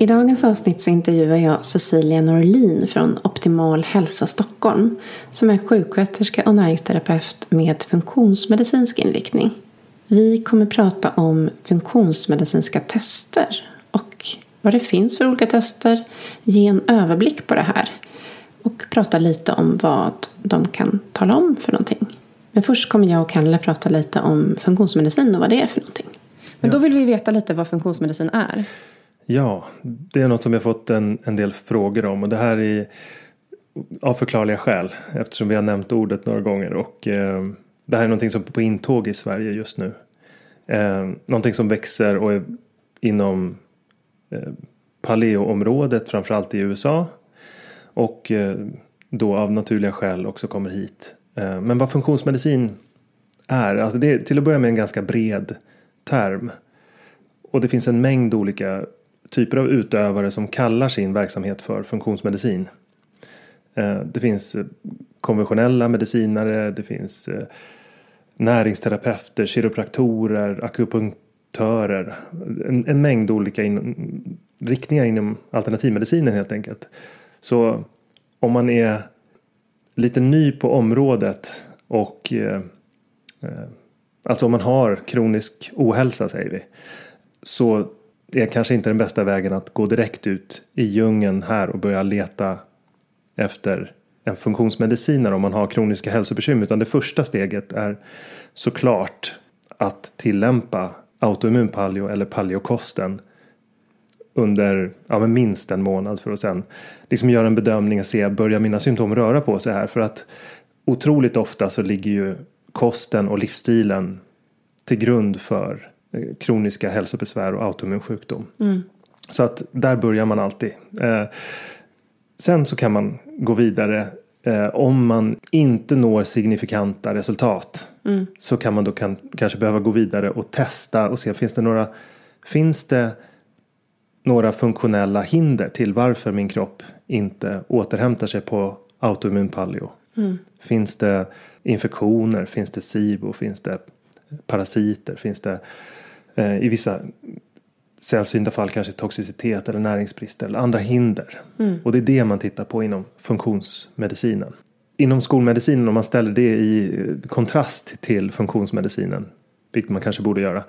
I dagens avsnitt så intervjuar jag Cecilia Norlin från Optimal Hälsa Stockholm som är sjuksköterska och näringsterapeut med funktionsmedicinsk inriktning. Vi kommer prata om funktionsmedicinska tester och vad det finns för olika tester, ge en överblick på det här och prata lite om vad de kan tala om för någonting. Men först kommer jag och Kalle prata lite om funktionsmedicin och vad det är för någonting. Men då vill vi veta lite vad funktionsmedicin är. Ja, det är något som jag fått en, en del frågor om och det här är av förklarliga skäl eftersom vi har nämnt ordet några gånger och eh, det här är någonting som är på intåg i Sverige just nu. Eh, någonting som växer och är inom eh, paleoområdet framförallt i USA och eh, då av naturliga skäl också kommer hit. Eh, men vad funktionsmedicin är, alltså det är till att börja med en ganska bred term. Och det finns en mängd olika typer av utövare som kallar sin verksamhet för funktionsmedicin. Eh, det finns eh, konventionella medicinare, det finns eh, näringsterapeuter, kiropraktorer, akupunktörer. En, en mängd olika in, riktningar inom alternativmedicinen helt enkelt. Så om man är lite ny på området och eh, alltså om man har kronisk ohälsa säger vi. Så det är kanske inte den bästa vägen att gå direkt ut i djungeln här och börja leta efter en funktionsmedicinare om man har kroniska hälsobekymmer. Utan det första steget är såklart att tillämpa autoimmun paleo eller paleokosten under ja, minst en månad för att sen liksom göra en bedömning och se, börjar mina symptom röra på sig här? För att otroligt ofta så ligger ju kosten och livsstilen till grund för kroniska hälsobesvär och autoimmun sjukdom. Mm. Så att där börjar man alltid. Eh, sen så kan man gå vidare eh, om man inte når signifikanta resultat. Mm. Så kan man då kan, kanske behöva gå vidare och testa och se finns det några Finns det några funktionella hinder till varför min kropp inte återhämtar sig på autoimmun paleo? Mm. Finns det infektioner? Finns det SIBO? Finns det parasiter? Finns det i vissa sällsynta fall kanske toxicitet eller näringsbrist eller andra hinder. Mm. Och det är det man tittar på inom funktionsmedicinen. Inom skolmedicinen om man ställer det i kontrast till funktionsmedicinen, vilket man kanske borde göra,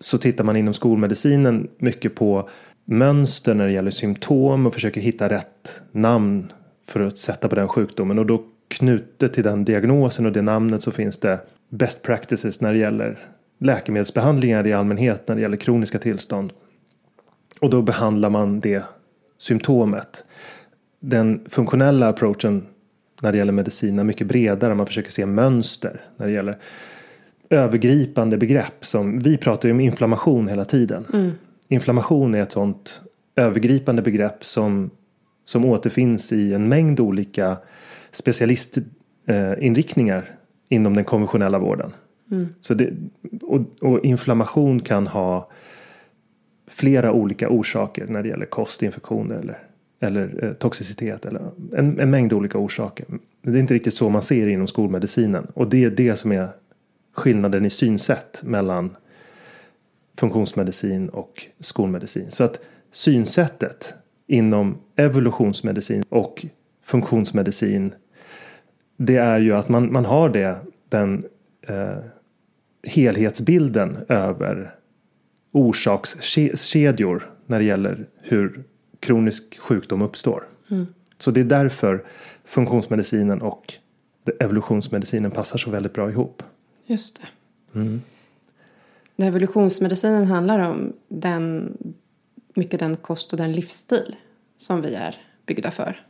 så tittar man inom skolmedicinen mycket på mönster när det gäller symptom och försöker hitta rätt namn för att sätta på den sjukdomen. Och då knutet till den diagnosen och det namnet så finns det best practices när det gäller läkemedelsbehandlingar i allmänhet när det gäller kroniska tillstånd. Och då behandlar man det symptomet. Den funktionella approachen när det gäller medicin är mycket bredare. Man försöker se mönster när det gäller övergripande begrepp som vi pratar ju om inflammation hela tiden. Mm. Inflammation är ett sånt övergripande begrepp som, som återfinns i en mängd olika specialistinriktningar inom den konventionella vården. Mm. Så det, och, och, inflammation kan ha flera olika orsaker när det gäller kostinfektioner eller, eller eh, toxicitet eller en, en, mängd olika orsaker. Det är inte riktigt så man ser inom skolmedicinen och det är det som är skillnaden i synsätt mellan funktionsmedicin och skolmedicin. Så att synsättet inom evolutionsmedicin och funktionsmedicin det är ju att man, man har det, den eh, helhetsbilden över orsakskedjor när det gäller hur kronisk sjukdom uppstår. Mm. Så det är därför funktionsmedicinen och evolutionsmedicinen passar så väldigt bra ihop. Just det. Mm. Evolutionsmedicinen handlar om den, mycket den kost och den livsstil som vi är byggda för.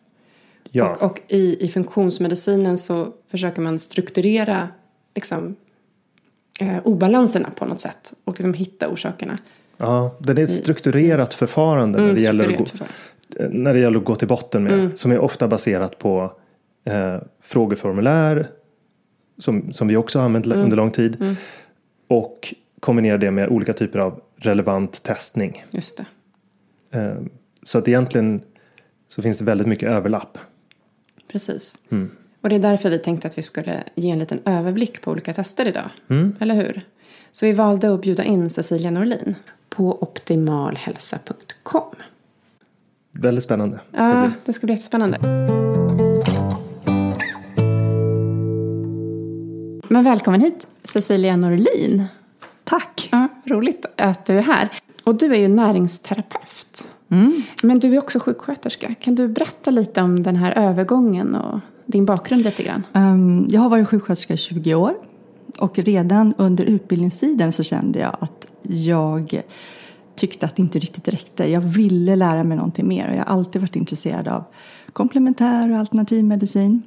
Ja. Och, och i, i funktionsmedicinen så försöker man strukturera liksom, eh, obalanserna på något sätt och liksom hitta orsakerna. Ja, det är ett strukturerat förfarande mm, när, det gäller gå, när det gäller att gå till botten med. Mm. Som är ofta baserat på eh, frågeformulär som, som vi också har använt mm. under lång tid. Mm. Och kombinera det med olika typer av relevant testning. Just det. Eh, så att egentligen så finns det väldigt mycket överlapp. Precis. Mm. Och det är därför vi tänkte att vi skulle ge en liten överblick på olika tester idag. Mm. Eller hur? Så vi valde att bjuda in Cecilia Norlin på optimalhälsa.com. Väldigt spännande. Ska ja, det, det ska bli jättespännande. Men välkommen hit Cecilia Norlin. Tack. Ja, roligt att du är här. Och du är ju näringsterapeut. Mm. Men du är också sjuksköterska. Kan du berätta lite om den här övergången och din bakgrund lite grann? Um, jag har varit sjuksköterska i 20 år. Och redan under utbildningstiden så kände jag att jag tyckte att det inte riktigt räckte. Jag ville lära mig någonting mer och jag har alltid varit intresserad av komplementär och alternativmedicin.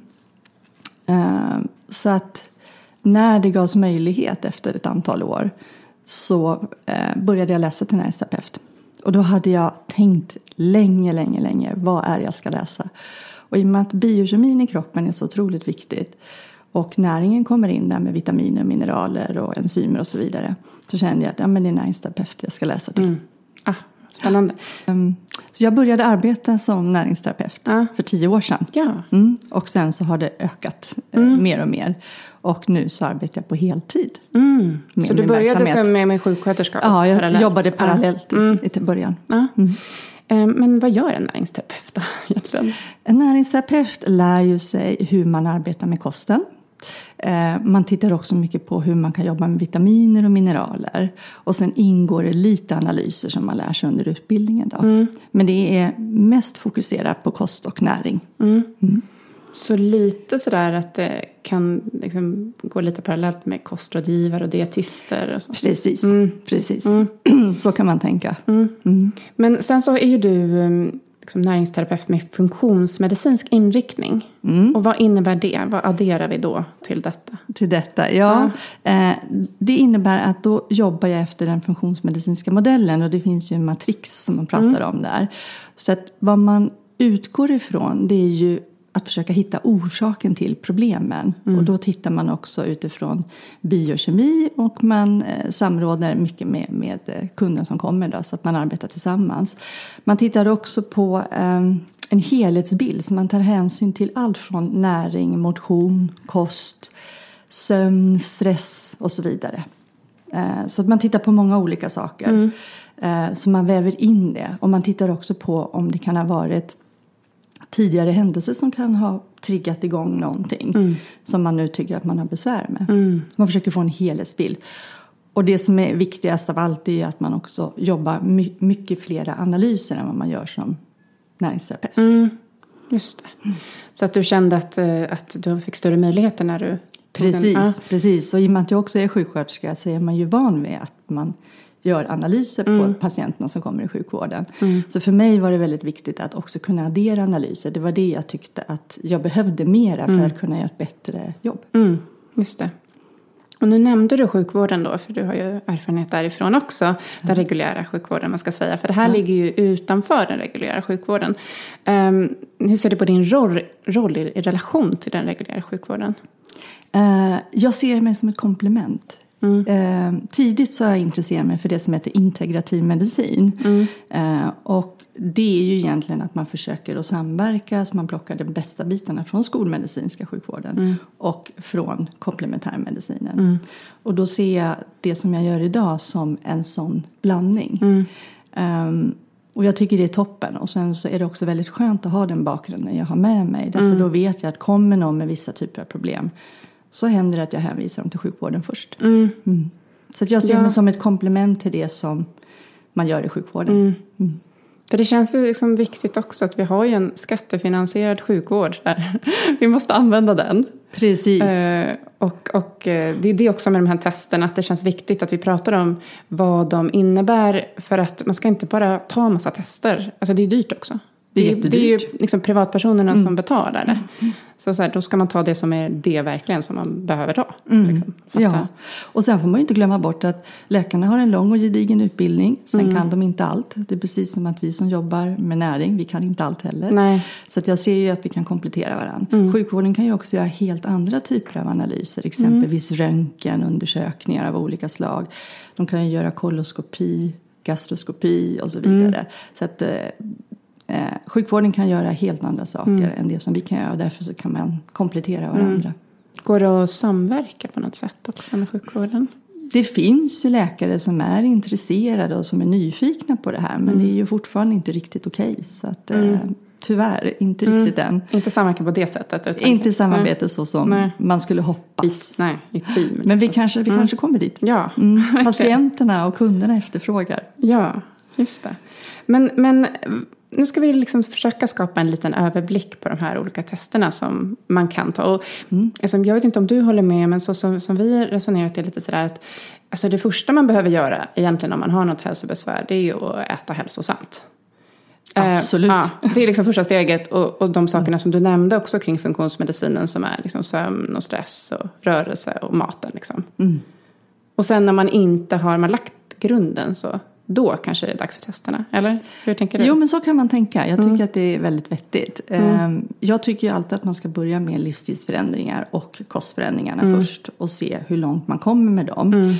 Um, ehm, så att när det gavs möjlighet efter ett antal år så eh, började jag läsa till näringsterapeut. Och då hade jag tänkt länge, länge, länge vad är jag ska läsa. Och i och med att biokemin i kroppen är så otroligt viktigt och näringen kommer in där med vitaminer, mineraler och enzymer och så vidare. Så kände jag att ja, men det är näringsterapeut jag ska läsa till. Mm. Ah, spännande. Um, så jag började arbeta som näringsterapeut Ja. för tio år sedan. Ja. Mm. Och sen så har det ökat eh, Mm. mer och mer. Och nu så arbetar jag på heltid. Mm. Så du började verksamhet. som med, med sjuksköterska? Ja, jag parallellt? jobbade parallellt. Mm. i, i till början. Eh, Men vad gör en näringsterapeut då egentligen? En näringsterapeut lär ju sig hur man arbetar med kosten. Eh, Man tittar också mycket på hur man kan jobba med vitaminer och mineraler. Och sen ingår det lite analyser som man lär sig under utbildningen. Då. Men det är mest fokuserat på kost och näring. Så lite sådär att det kan liksom gå lite parallellt med kostrådgivare och dietister och så. Precis, precis. så kan man tänka. Men sen så är ju du eh, liksom näringsterapeut med funktionsmedicinsk inriktning. Och vad innebär det? Vad adderar vi då till detta? till detta? Ja, Eh, det innebär att då jobbar jag efter den funktionsmedicinska modellen och det finns ju en matrix som man pratar om där. Så att vad man utgår ifrån det är ju att försöka hitta orsaken till problemen. Och då tittar man också utifrån biokemi och man eh, samråder mycket med, med eh, kunden som kommer då, så att man arbetar tillsammans. Man tittar också på eh, en helhetsbild så man tar hänsyn till allt från näring, motion, kost, sömn, stress och så vidare. Eh, Så att man tittar på många olika saker. Eh, Så man väver in det. Och man tittar också på om det kan ha varit tidigare händelser som kan ha triggat igång någonting. Som man nu tycker att man har besvär med. Så man försöker få en helhetsbild. Och det som är viktigast av allt är att man också jobbar my- mycket flera analyser än vad man gör som näringsterapeut. Just det. Så att du kände att, eh, att du fick större möjligheter när du tog den- Precis, Ja. precis. Och i och med att jag också är sjuksköterska så är man ju van vid att man gör analyser på patienterna som kommer i sjukvården. Så för mig var det väldigt viktigt att också kunna addera analyser. Det var det jag tyckte att jag behövde mera för att kunna göra ett bättre jobb. Mm, just det. Och nu nämnde du sjukvården då, för du har ju erfarenhet därifrån också. Den reguljära sjukvården, man ska säga. För det här ligger ju utanför den reguljära sjukvården. Ehm, hur ser du på din roll, roll i, i relation till den reguljära sjukvården? Eh, jag ser mig som ett komplement. Eh, tidigt så har jag intresserat mig för det som heter integrativ medicin. Eh, och det är ju egentligen att man försöker att samverka så man plockar de bästa bitarna från skolmedicinska sjukvården och från komplementärmedicinen. Och då ser jag det som jag gör idag som en sån blandning. Ehm, och jag tycker det är toppen. Och sen så är det också väldigt skönt att ha den bakgrunden jag har med mig. Därför då vet jag att kommer någon med vissa typer av problem så händer det att jag hänvisar dem till sjukvården först. Mm. Så att jag ser Ja. mig som ett komplement till det som man gör i sjukvården. För det känns ju liksom viktigt också att vi har ju en skattefinansierad sjukvård. Där. Vi måste använda den. Precis. Eh, och och eh, det är det också med de här testerna, att det känns viktigt att vi pratar om vad de innebär. För att man ska inte bara ta en massa tester. Alltså det är dyrt också. Det är det är ju. Mm. liksom privatpersonerna som betalar det. Så, så här, då ska man ta det som är det verkligen som man behöver ta. Liksom. Mm. Ja, och sen får man ju inte glömma bort att läkarna har en lång och gedigen utbildning. Sen Mm. kan de inte allt. Det är precis som att vi som jobbar med näring, vi kan inte allt heller. Nej. Så att jag ser ju att vi kan komplettera varandra. Sjukvården kan ju också göra helt andra typer av analyser. Exempelvis röntgen, undersökningar av olika slag. De kan ju göra koloskopi, gastroskopi och så vidare. Så att eh, sjukvården kan göra helt andra saker än det som vi kan göra. Och därför så kan man komplettera varandra. Går det att samverka på något sätt också med sjukvården? Det finns ju läkare som är intresserade och som är nyfikna på det här. Men det är ju fortfarande inte riktigt okej. så att, eh, tyvärr, inte riktigt än. Inte samverka på det sättet? Utan Inte samarbete så som Nej. man skulle hoppas. nej, i team. Men vi liksom. kanske, vi kanske kommer dit. Ja, Mm. Patienterna och kunderna efterfrågar. Ja, just det. Men, men nu ska vi liksom försöka skapa en liten överblick på de här olika testerna som man kan ta. Och, alltså, jag vet inte om du håller med, men så som, som vi resonerat är lite sådär att alltså, det första man behöver göra egentligen om man har något hälsobesvär det är ju att äta hälsosamt. Eh, Absolut. ja, det är liksom första steget och, och de sakerna som du nämnde också kring funktionsmedicinen som är liksom sömn och stress och rörelse och maten. Liksom. Och sen när man inte har man lagt grunden så då kanske det är dags för testerna. Eller hur tänker du? Jo, men så kan man tänka. Jag tycker Mm. att det är väldigt vettigt. Mm. Jag tycker ju alltid att man ska börja med livsstilsförändringar och kostförändringarna Mm. först och se hur långt man kommer med dem.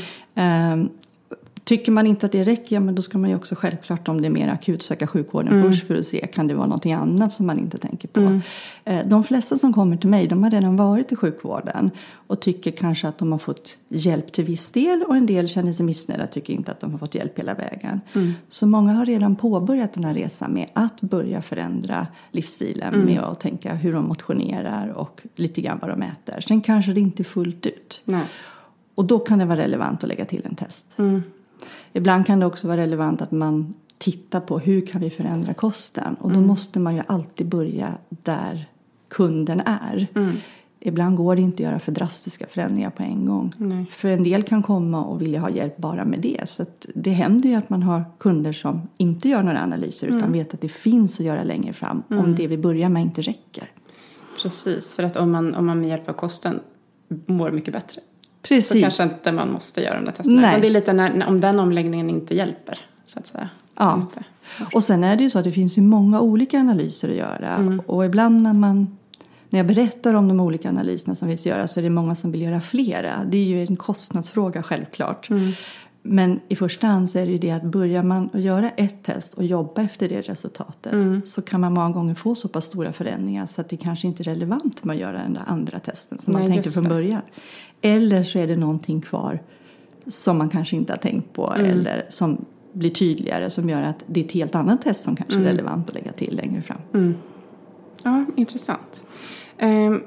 Tycker man inte att det räcker, ja, men då ska man ju också självklart om det är mer akut söka sjukvården först för att se, kan det vara någonting annat som man inte tänker på. Eh, De flesta som kommer till mig, de har redan varit i sjukvården och tycker kanske att de har fått hjälp till viss del och en del känner sig missnöjda och tycker inte att de har fått hjälp hela vägen. Så många har redan påbörjat den här resan med att börja förändra livsstilen med att tänka hur de motionerar och lite grann vad de äter. Sen kanske det inte är fullt ut. Nej. Och då kan det vara relevant att lägga till en test. Ibland kan det också vara relevant att man tittar på hur kan vi förändra kosten. Och då måste man ju alltid börja där kunden är. Ibland går det inte att göra för drastiska förändringar på en gång. För en del kan komma och vilja ha hjälp bara med det. Så det händer ju att man har kunder som inte gör några analyser utan vet att det finns att göra längre fram om det vi börjar med inte räcker. Precis, för att om man, om man med hjälp av kosten mår mycket bättre. Så Precis. kanske inte man måste göra de där testerna. Nej. Utan det är lite när, om den omläggningen inte hjälper, så att säga. Ja. Inte. Och sen är det ju så att det finns ju många olika analyser att göra. Och ibland när man när jag berättar om de olika analyserna som finns att göra så är det många som vill göra flera. Det är ju en kostnadsfråga självklart. Men i första hand så är det ju det att börjar man att göra ett test och jobba efter det resultatet så kan man många gånger få så pass stora förändringar så att det kanske inte är relevant med att göra den där andra testen som man Nej, tänkte just från början. Eller så är det någonting kvar som man kanske inte har tänkt på eller som blir tydligare som gör att det är ett helt annat test som kanske är relevant att lägga till längre fram. Ja, intressant. Ehm,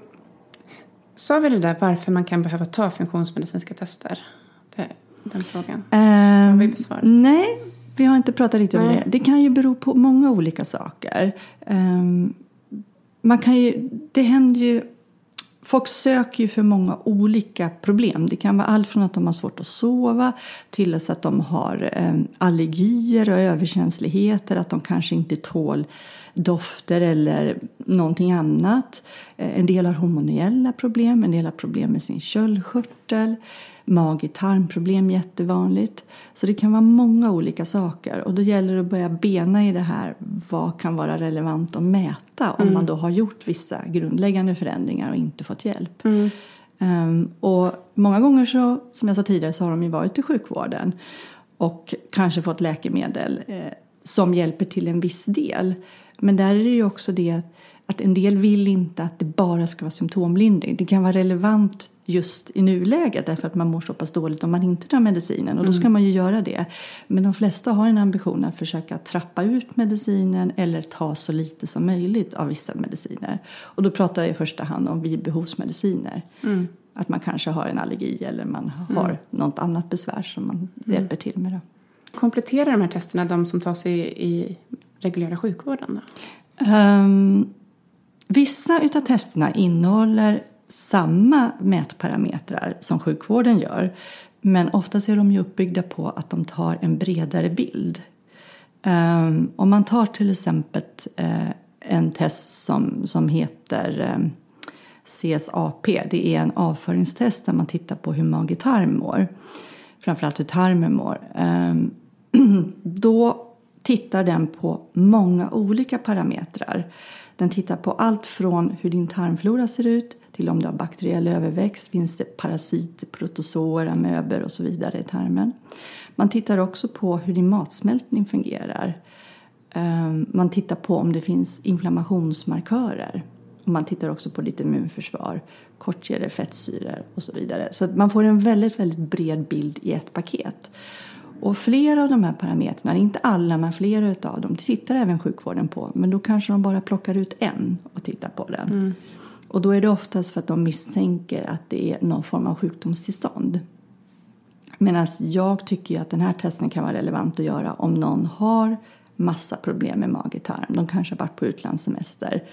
sa vi det där varför man kan behöva ta funktionsmedicinska tester? Det, den frågan. Ehm, vi besvarat? nej, vi har inte pratat riktigt om det. Det kan ju bero på många olika saker. Ehm, man kan ju, det händer ju Folk söker ju för många olika problem. Det kan vara allt från att de har svårt att sova till att de har ehm, allergier och överkänsligheter, att de kanske inte tål dofter eller någonting annat. Eh, en del har hormoniella problem, en del har problem med sin köldkörtel. Mag-tarmproblem jättevanligt. Så det kan vara många olika saker och då gäller det att börja bena i det här. Vad kan vara relevant att mäta om man då har gjort vissa grundläggande förändringar och inte fått hjälp. Ehm, och många gånger så, som jag sa tidigare, så har de ju varit i sjukvården och kanske fått läkemedel eh, som hjälper till en viss del. Men där är det ju också det att en del vill inte att det bara ska vara symptomlindring. Det kan vara relevant just i nuläget därför att man mår så pass dåligt om man inte tar medicinen och då ska man ju göra det. Men de flesta har en ambition att försöka trappa ut medicinen eller ta så lite som möjligt av vissa mediciner. Och då pratar jag i första hand om bibehovsmediciner. Att man kanske har en allergi eller man har något annat besvär som man hjälper till med. Då. Kompletterar de här testerna de som tas i, i reguljära sjukvården? Ehm, vissa utav testerna innehåller samma mätparametrar som sjukvården gör. Men oftast är de ju uppbyggda på att de tar en bredare bild. Ehm, om man tar till exempel eh, en test som, som heter eh, CSAP. Det är en avföringstest där man tittar på hur mage-tarm mår. Framförallt hur tarmen mår. Ehm, då tittar den på många olika parametrar. Den tittar på allt från hur din tarmflora ser ut till om du har bakteriell överväxt, finns det parasiter, protozoer, amöber och så vidare i tarmen. Man tittar också på hur din matsmältning fungerar. Ehm, man tittar på om det finns inflammationsmarkörer. Man tittar också på ditt immunförsvar, kortkedjor, fettsyror och så vidare. Så att man får en väldigt, väldigt bred bild i ett paket. Och flera av de här parametrarna, inte alla men flera av dem, tittar även sjukvården på. Men då kanske de bara plockar ut en och tittar på den. Mm. Och då är det oftast för att de misstänker att det är någon form av sjukdomstillstånd. Medan jag tycker ju att den här testen kan vara relevant att göra om någon har massa problem med mage-tarm. De kanske har varit på utlandssemester.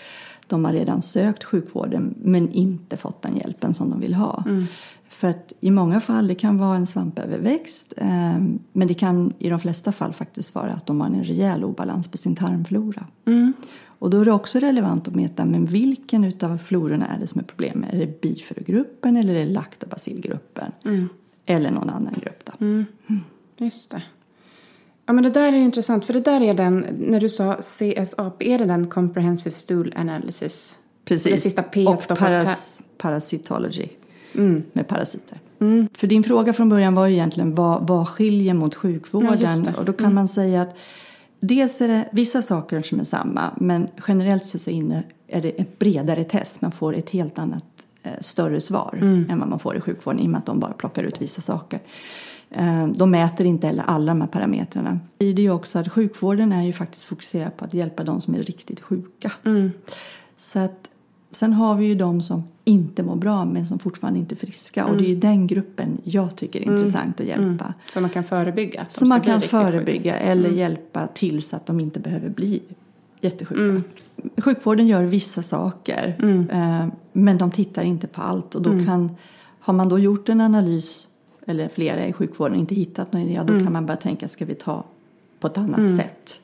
De har redan sökt sjukvården men inte fått den hjälpen som de vill ha. För att i många fall det kan vara en svampöverväxt eh, men det kan i de flesta fall faktiskt vara att de har en rejäl obalans på sin tarmflora. Och då är det också relevant att mäta men vilken utav flororna är det som är problemet? Är det bifurogruppen eller är det laktobacillgruppen? Eller någon annan grupp då? Just det. Ja, men det där är ju intressant, för det där är den, när du sa CSAP, är det den Comprehensive Stool Analysis? Precis. Det sista P och paras, parasitology med parasiter. För din fråga från början var ju egentligen vad, vad skiljer mot Ja, sjukvården? det. och då kan man säga att dels är det vissa saker som är samma men generellt så är det ett bredare test. Man får ett helt annat eh, större svar än vad man får i sjukvården i och med att de bara plockar ut vissa saker. Eh, de mäter inte heller alla de här parametrarna. Det är ju också att sjukvården är ju faktiskt fokuserad på att hjälpa de som är riktigt sjuka. Så att, sen har vi ju de som inte mår bra men som fortfarande inte är friska. Och det är ju den gruppen jag tycker är intressant att hjälpa. Så man kan förebygga att de Som man kan riktigt sjuka. förebygga eller hjälpa till så att de inte behöver bli jättesjuka. Sjukvården gör vissa saker eh, men de tittar inte på allt. Och då kan, har man då gjort en analys eller flera i sjukvården och inte hittat någon idé, då kan man börja tänka ska vi ta på ett annat sätt.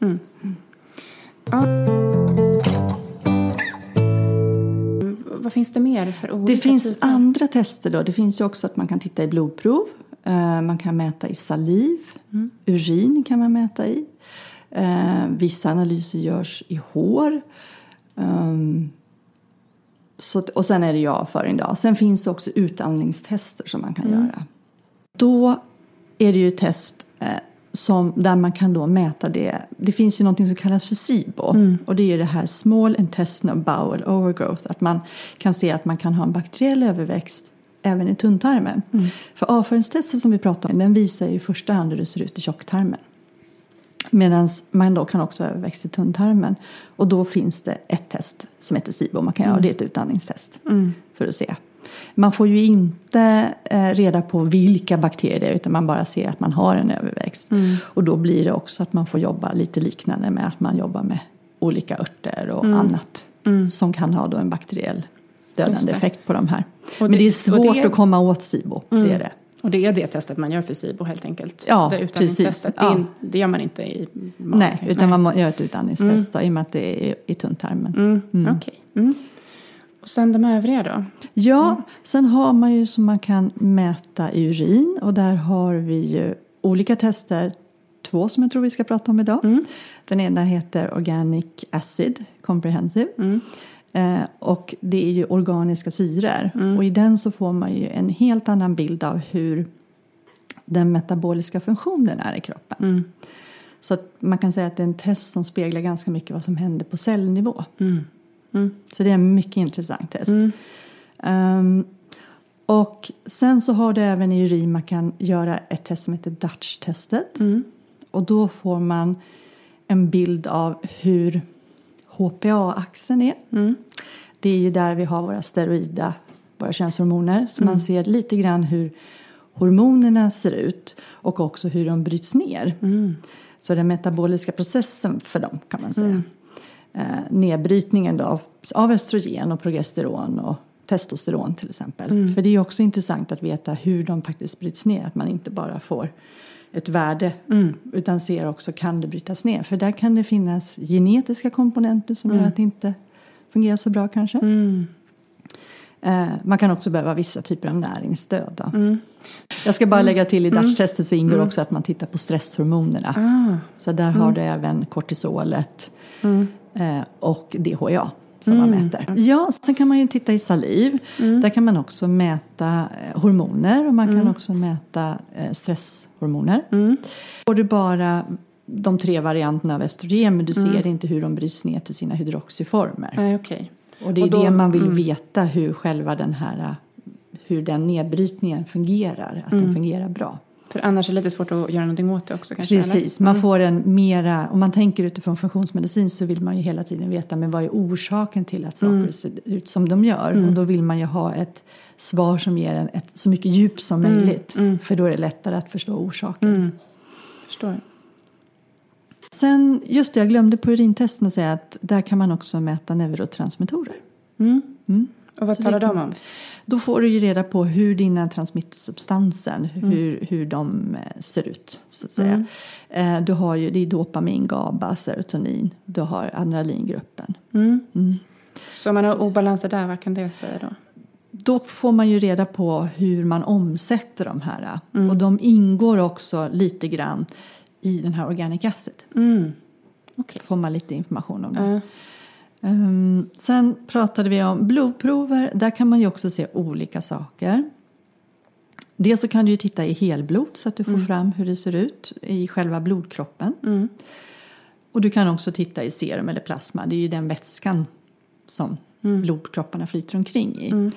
Vad finns det mer för olika Det finns typer? andra tester då. Det finns ju också att man kan titta i blodprov. Eh, man kan mäta i saliv. Urin kan man mäta i. Eh, vissa analyser görs i hår. Um, så, och sen är det ju avföring då. Sen finns det också utandningstester som man kan göra. Då är det ju test eh, som, där man kan då mäta det. Det finns ju någonting som kallas för SIBO. Och det är ju det här Small Intestinal Bowel Overgrowth. Att man kan se att man kan ha en bakteriell överväxt även i tunntarmen. För avföringstestet som vi pratar om, den visar ju i första hand hur det ser ut i tjocktarmen. Medan man då kan också ha överväxt i tunntarmen. Och då finns det ett test som heter SIBO. Man kan göra, och det är ett utandningstest för att se. Man får ju inte eh, reda på vilka bakterier det är utan man bara ser att man har en överväxt. Och då blir det också att man får jobba lite liknande med att man jobbar med olika örter och annat. Som kan ha då en bakteriell dödande det. effekt på de här. Och Men det- det är svårt det- att komma åt SIBO. Det är det. Och det är det testet man gör för SIBO helt enkelt? Ja, det precis. Det, är Ja. in- det gör man inte i magen? Nej, utan man må- gör ett utandningstest då, i och med att det är i tunntarmen. Mm. Okej. Mm. Och sen de övriga då? Ja, sen har man ju som man kan mäta i urin och där har vi ju olika tester. Två som jag tror vi ska prata om idag. Den ena heter Organic Acid Comprehensive. Eh, och det är ju organiska syror. Och i den så får man ju en helt annan bild av hur den metaboliska funktionen är i kroppen. Så att man kan säga att det är en test som speglar ganska mycket vad som händer på cellnivå. Så det är en mycket intressant test. Ehm, och sen så har det även i urin man kan göra ett test som heter Dutch-testet. Och då får man en bild av hur HPA-axeln är. Det är ju där vi har våra steroida, våra könshormoner. Så man ser lite grann hur hormonerna ser ut och också hur de bryts ner. Så den metaboliska processen för dem kan man säga. Eh, nedbrytningen då av- östrogen och progesteron och testosteron till exempel. För det är också intressant att veta hur de faktiskt bryts ner. Att man inte bara får ett värde utan ser också kan det brytas ner. För där kan det finnas genetiska komponenter som gör att det inte fungerar så bra kanske. Eh, man kan också behöva vissa typer av näringsstöd. Då. Jag ska bara lägga till i Dutch-testet så ingår också att man tittar på stresshormonerna. Så där har du även kortisolet och DHA som man mäter. Ja, sen kan man ju titta i saliv. Där kan man också mäta eh, hormoner och man kan också mäta eh, stresshormoner. Får du bara de tre varianterna av östrogen men du ser inte hur de bryts ner till sina hydroxyformer. Nej, okej. Och det är Och då- det man vill mm. veta hur själva den här hur den nedbrytningen fungerar, att den fungerar bra. För annars är det lite svårt att göra någonting åt det också kanske? Precis, man får en mera, om man tänker utifrån funktionsmedicin så vill man ju hela tiden veta men vad är orsaken till att saker ser ut som de gör. Och då vill man ju ha ett svar som ger en ett, så mycket djup som möjligt. För då är det lättare att förstå orsaken. Eller? Förstår. Sen, just det, jag glömde på urintesten att säga att där kan man också mäta neurotransmittorer. Och vad Så talar de om? Då får du ju reda på hur dina transmittersubstanser, hur, hur de eh, ser ut. Så att säga. Eh, Du har ju, det är dopamin, GABA, serotonin. Du har adrenalingruppen. Så om man har obalanser där, vad kan det säga då? Då får man ju reda på hur man omsätter de här. Och de ingår också lite grann i den här organic acid. Mm. Okej. Får man lite information om det. Ehm, sen pratade vi om blodprover. Där kan man ju också se olika saker. Dels så kan du ju titta i helblod så att du får fram hur det ser ut i själva blodkroppen. Mm. Och du kan också titta i serum eller plasma. Det är ju den vätskan som blodkropparna flyter omkring i.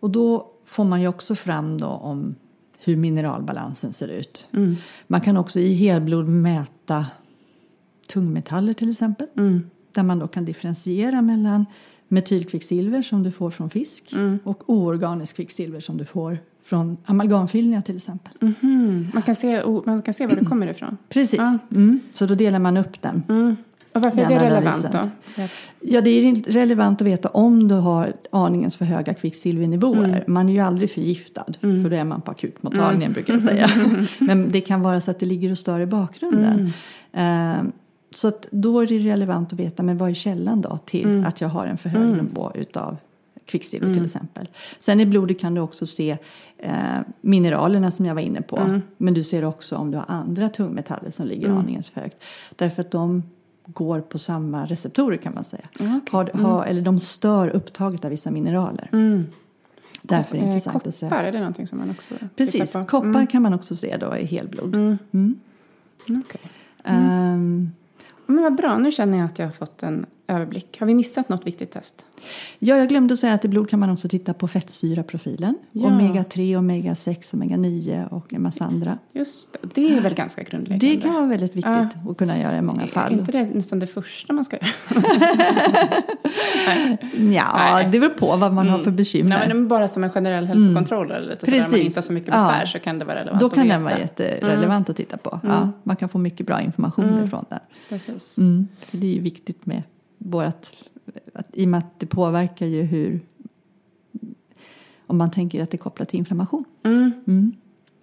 Och då får man ju också fram då om hur mineralbalansen ser ut. Man kan också i helblod mäta tungmetaller till exempel. Där man då kan differentiera mellan metylkvicksilver som du får från fisk och oorganiskt kvicksilver som du får från amalgamfyllningar till exempel. Mhm. Man, kan se, man kan se var det kommer ifrån. Precis, Ja. mm. så då delar man upp den. Mm. Och varför är Den det relevant analysen. då? Ja, det är relevant att veta om du har aningens för höga kvicksilvernivåer. Mm. Man är ju aldrig förgiftad, för då är man på akutmottagningen brukar jag säga. Men det kan vara så att det ligger och stör i bakgrunden. Mm. Så då är det relevant att veta, men vad är källan då till Mm. att jag har en för hög nivå utav kvicksilver till exempel. Sen i blodet kan du också se eh, mineralerna som jag var inne på. Mm. Men du ser också om du har andra tungmetaller som ligger aningens för högt. Därför att de går på samma receptorer kan man säga. Ja, okej. Har, har, eller de stör upptaget av vissa mineraler. Därför är det Eh, intressant att se. Koppar, är det någonting som man också Precis, tittar på? koppar kan man också se då i helblod. Mm. Mm, okej. Ehm, men vad bra, nu känner jag att jag har fått en överblick. Har vi missat något viktigt test? Ja, jag glömde att säga att i blod kan man också titta på fettsyraprofilen. Ja. Omega 3, omega 6, omega 9 och en massa andra. Just det, det är väl ganska grundläggande. Det kan vara väldigt viktigt att kunna göra i många Är fall. inte det nästan det första man ska göra? Ja, Nej. det beror på vad man har för bekymmer. Nej, men bara som en generell hälsokontroll eller lite sådär, om man Precis. inte har så mycket Ja. besvär så kan det vara relevant Då att kan veta. den vara jätterelevant att titta på. Ja, man kan få mycket bra information ifrån den. Precis. Mm, för det är ju viktigt med vårat, att, i och med att det påverkar ju hur om man tänker att det är kopplat till inflammation. Mm. Mm.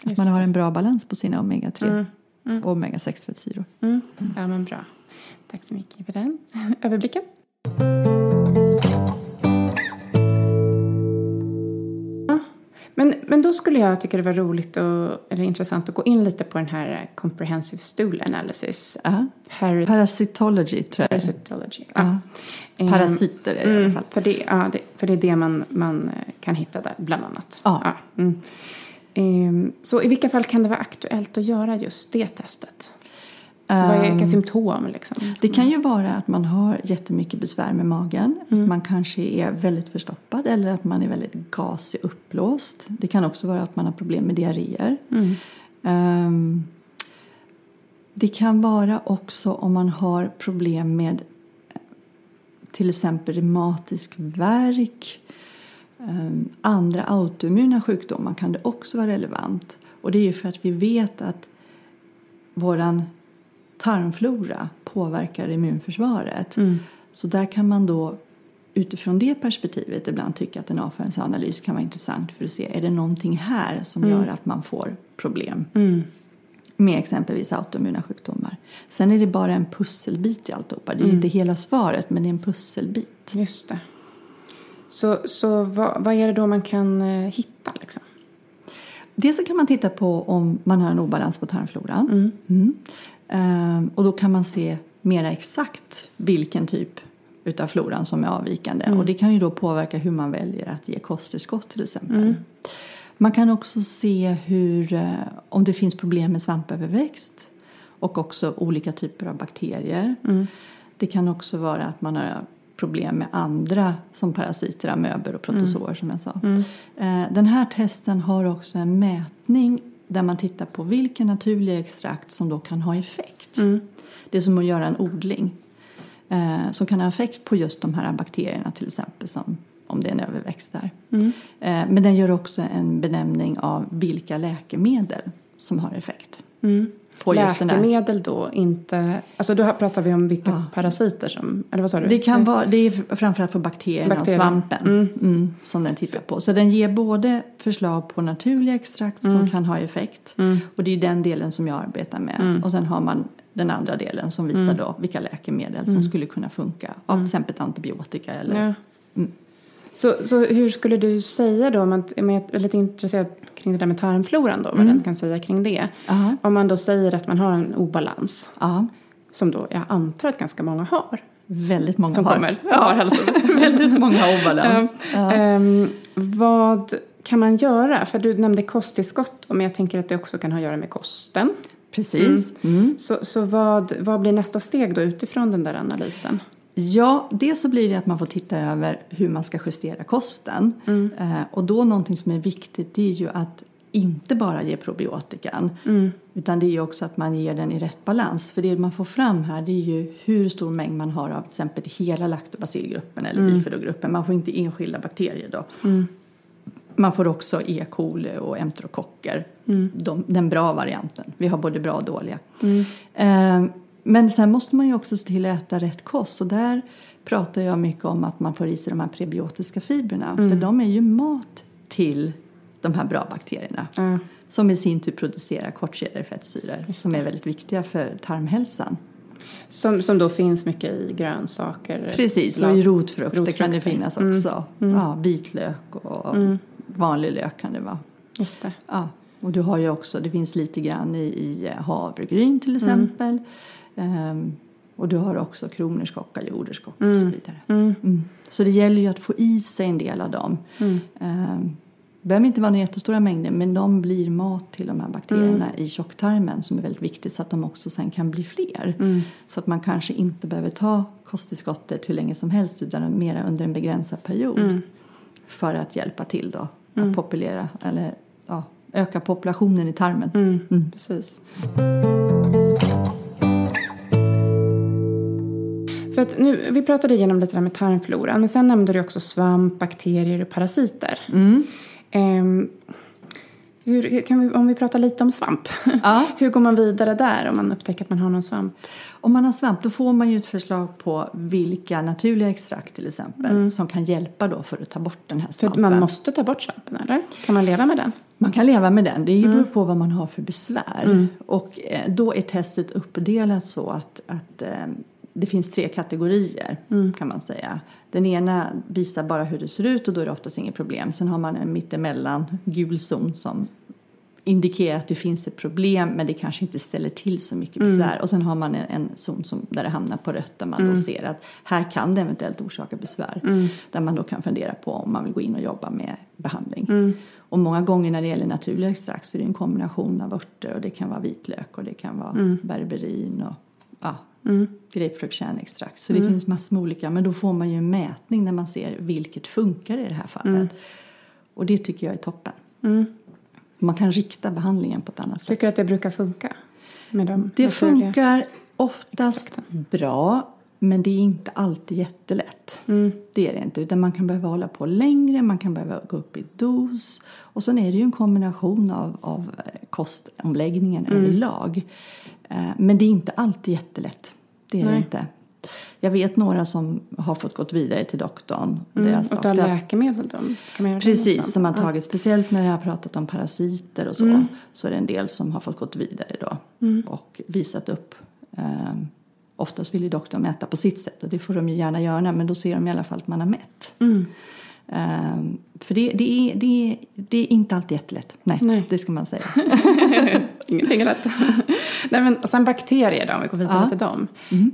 Att Just man har en bra balans på sina omega-3 och omega-6 fettsyror. Mm. Ja, men bra. Tack så mycket för den överblicken. Men, men då skulle jag tycka det var roligt och, eller intressant att gå in lite på den här comprehensive stool analysis. Ja. Par- Parasitology tror jag. parasitology. Ja. Ja. Ehm, Parasiter är det i alla Mm, fall. för, det, ja, det, för det är det man, man eh, kan hitta där, bland annat. Ja. mm. Ehm, så i vilka fall kan det vara aktuellt att göra just det testet? Vad är, vilka Ehm, symptom liksom? Det kan ju vara att man har jättemycket besvär med magen. Att man kanske är väldigt förstoppad eller att man är väldigt gasig uppblåst. Det kan också vara att man har problem med diarréer. Ehm, det kan vara också om man har problem med eh, till exempel reumatisk värk. ehm, andra autoimmuna sjukdomar kan det också vara relevant. Och det är ju för att vi vet att våran tarmflora påverkar immunförsvaret. Så där kan man då utifrån det perspektivet ibland tycka att en avföringsanalys kan vara intressant för att se är det någonting här som gör att man får problem med exempelvis autoimmuna sjukdomar. Sen är det bara en pusselbit i alltihopa. Det är ju inte hela svaret men det är en pusselbit. Just det. Så, så vad, vad är det då man kan eh, hitta liksom? Dels så kan man titta på om man har en obalans på tarmfloran. Mm. Ehm, och då kan man se mer exakt vilken typ utav floran som är avvikande. Och det kan ju då påverka hur man väljer att ge kosttillskott till exempel. Man kan också se hur, eh, om det finns problem med svampöverväxt och också olika typer av bakterier. Det kan också vara att man har problem med andra som parasiter, amöber och protozoer som jag sa. Eh, Den här testen har också en mätning där man tittar på vilka naturliga extrakt som då kan ha effekt. Det är som att göra en odling eh, som kan ha effekt på just de här bakterierna till exempel som om det är en överväxt där. Eh, men den gör också en benämning av vilka läkemedel som har effekt. På just den här. Läkemedel då, inte... Alltså då pratar vi om vilka Ja. parasiter som... Eller vad sa du? Det kan vara, det är framförallt för bakterierna Bakterier. och svampen mm. som den tittar på. Så den ger både förslag på naturliga extrakt som kan ha effekt och det är den delen som jag arbetar med. Och sen har man den andra delen som visar då vilka läkemedel som skulle kunna funka av till exempel antibiotika eller Ja. Så, så hur skulle du säga då, om man, jag är lite intresserad kring det där med tarmfloran då, vad Mm. den kan säga kring det. Ja. Om man då säger att man har en obalans, Ja, som då jag antar att ganska många har, väldigt många som har. kommer och har hälsobesvär. väldigt många har obalans. Ja. Ehm, vad kan man göra? För du nämnde kosttillskott, men jag tänker att det också kan ha att göra med kosten. Precis. Mm. Så, så vad, vad blir nästa steg då utifrån den där analysen? Ja, dels så blir det att man får titta över hur man ska justera kosten. Eh, och då någonting som är viktigt det är ju att inte bara ge probiotikan. Utan det är ju också att man ger den i rätt balans. För det man får fram här det är ju hur stor mängd man har av till exempel hela laktobacillgruppen eller bifidogruppen. Man får inte enskilda bakterier då. Man får också E. coli och enterokocker. De, den bra varianten. Vi har både bra och dåliga. Eh, men sen måste man ju också se till att äta rätt kost. Och där pratar jag mycket om att man får i sig de här prebiotiska fibrerna. För de är ju mat till de här bra bakterierna. Ja. Som i sin tur producerar kortkedjade fettsyror. Som är väldigt viktiga för tarmhälsan. Som, som då finns mycket i grönsaker. Precis, och i rotfrukter, kan det rotfrukter. finnas också. Ja, vitlök och vanlig lök kan det vara. Just det. Ja, och du har ju också, det finns lite grann i, i havregryn till exempel. Ehm, och du har också kronärtskocka, jorderskocka och så vidare. Mm. Så det gäller ju att få i sig en del av dem. Ehm, det behöver inte vara några jättestora mängder men de blir mat till de här bakterierna i tjocktarmen som är väldigt viktigt så att de också sen kan bli fler. Så att man kanske inte behöver ta kosttillskottet hur länge som helst utan mer under en begränsad period. För att hjälpa till då att populera eller ja, öka populationen i tarmen. Mm. Precis. För att nu, vi pratade igenom lite där med tarmfloran, men sen nämnde du också svamp, bakterier och parasiter. Ehm, hur, hur kan vi, om vi pratar lite om svamp, Ja. hur går man vidare där om man upptäcker att man har någon svamp? Om man har svamp då får man ju ett förslag på vilka naturliga extrakt till exempel som kan hjälpa då för att ta bort den här För svampen. man måste ta bort svampen, eller? Kan man leva med den? Man kan leva med den, det beror på vad man har för besvär. Och eh, då är testet uppdelat så att, att eh, det finns tre kategorier kan man säga. Den ena visar bara hur det ser ut och då är det oftast inget problem. Sen har man en mittemellan gul zon som indikerar att det finns ett problem men det kanske inte ställer till så mycket besvär. Och sen har man en, en zon som, där det hamnar på rött där man då ser att här kan det eventuellt orsaka besvär. Där man då kan fundera på om man vill gå in och jobba med behandling. Och många gånger när det gäller naturliga extrakt så är det en kombination av örter och det kan vara vitlök och det kan vara berberin och ja, grapefruktkärnextrakt. Så det finns massor med olika men då får man ju en mätning när man ser vilket funkar i det här fallet. Och det tycker jag är toppen. Man kan rikta behandlingen på ett annat sätt. Tycker du att det brukar funka? Med de Det funkar oftast bra men det är inte alltid jättelätt. Det är det inte. Utan man kan behöva hålla på längre, man kan behöva gå upp i dos. Och sen är det ju en kombination av, av eh, kostomläggningen överlag. Eh, Men det är inte alltid jättelätt. Det är det inte. Jag vet några som har fått gått vidare till doktorn. Mm, och ta läkemedel då? Kan man göra det Precis, också? som man tagit. Speciellt när jag har pratat om parasiter och så. Så är det en del som har fått gått vidare då. Och visat upp. Um, oftast vill ju doktorn mäta på sitt sätt. Och det får de ju gärna göra. Men då ser de i alla fall att man har mätt. Ehm, för det, det, är, det, är, det är inte alltid jättelätt. Nej, Nej. det ska man säga. Ingenting är lätt. Nej, men sen bakterier då, om vi går vidare Ja. Mm. till dem.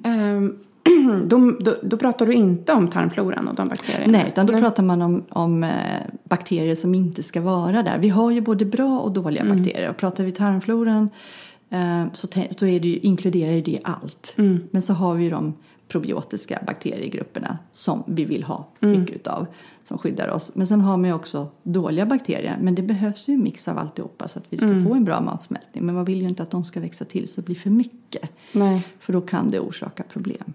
Ehm, de, då, då pratar du inte om tarmfloran och de bakterierna? Nej, utan då pratar man om, om eh, bakterier som inte ska vara där. Vi har ju både bra och dåliga bakterier. Och pratar vi tarmfloran eh, så, så är det ju, inkluderar ju det allt. Men så har vi ju de probiotiska bakteriegrupperna som vi vill ha mycket utav. Som skyddar oss. Men sen har man ju också dåliga bakterier. Men det behövs ju en mix av alltihopa så att vi ska få en bra matsmältning. Men man vill ju inte att de ska växa till så det blir för mycket. Nej, För då kan det orsaka problem.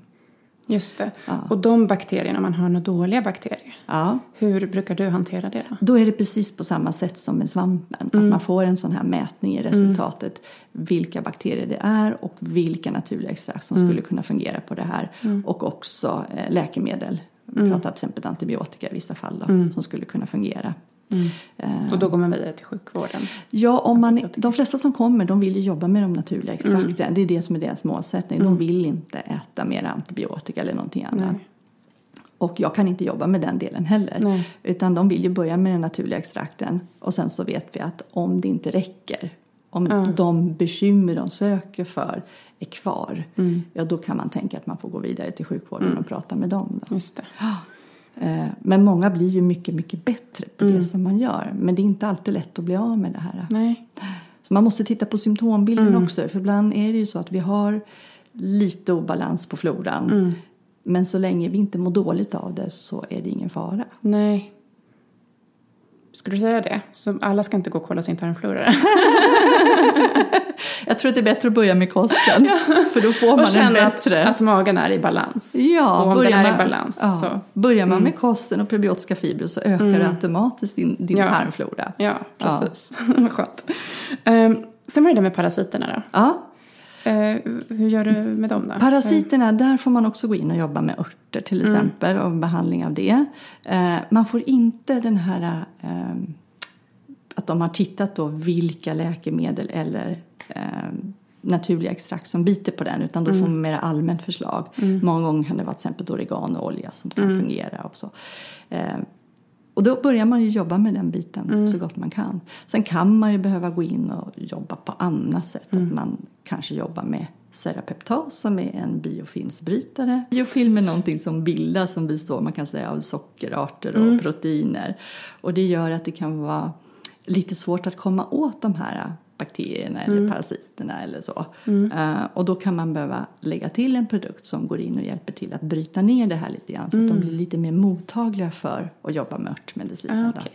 just det. Ja. Och de bakterierna, om man har några dåliga bakterier, Ja. hur brukar du hantera det då? Då är det precis på samma sätt som med svampen. Att man får en sån här mätning i resultatet. Vilka bakterier det är och vilka naturliga extrakt som skulle kunna fungera på det här. Och också eh, läkemedel. Vi pratar till exempel antibiotika i vissa fall då, som skulle kunna fungera. Eh, Och då går man vidare till sjukvården? Ja, om man, de flesta som kommer de vill ju jobba med de naturliga extrakten. Det är det som är deras målsättning. De vill inte äta mer antibiotika eller någonting annat. Nej. Och jag kan inte jobba med den delen heller. Nej. Utan de vill ju börja med den naturliga extrakten. Och sen så vet vi att om det inte räcker, om de bekymmer de söker för är kvar, ja då kan man tänka att man får gå vidare till sjukvården och prata med dem. Då. Just det. Eh, Men många blir ju mycket, mycket bättre på det som man gör. Men det är inte alltid lätt att bli av med det här. Nej. Så man måste titta på symptombilden också. För ibland är det ju så att vi har lite obalans på floran. Men så länge vi inte mår dåligt av det så är det ingen fara. Nej. Skulle du säga det? Så alla ska inte gå och kolla sin tarmflora? Jag tror att det är bättre att börja med kosten. För då får man och en känna att, bättre... att magen är i balans. Ja, och om börjar den är man, i balans ja, så... Börjar man med kosten och prebiotiska fibrer så ökar automatiskt din, din Ja. tarmflora. Ja, precis. Vad skönt. Um, sen var det det med parasiterna då. Ja. Eh, hur gör du med dem då? Parasiterna, där får man också gå in och jobba med örter till exempel och behandling av det. Eh, man får inte den här eh, att de har tittat då vilka läkemedel eller naturliga extrakt som biter på den utan då får man mer allmänt förslag. Många gånger kan det vara till exempel oreganoolja som kan fungera och så. Och då börjar man ju jobba med den biten så gott man kan. Sen kan man ju behöva gå in och jobba på annat sätt. Att man kanske jobbar med Serapeptas som är en biofilmsbrytare. Biofilm är någonting som bildas som består man kan säga av sockerarter och proteiner. Och det gör att det kan vara lite svårt att komma åt de här bakterierna eller parasiterna eller så. Eh, och då kan man behöva lägga till en produkt som går in och hjälper till att bryta ner det här lite grann så att de blir lite mer mottagliga för att jobba med örtmediciner. Ah, då. okej.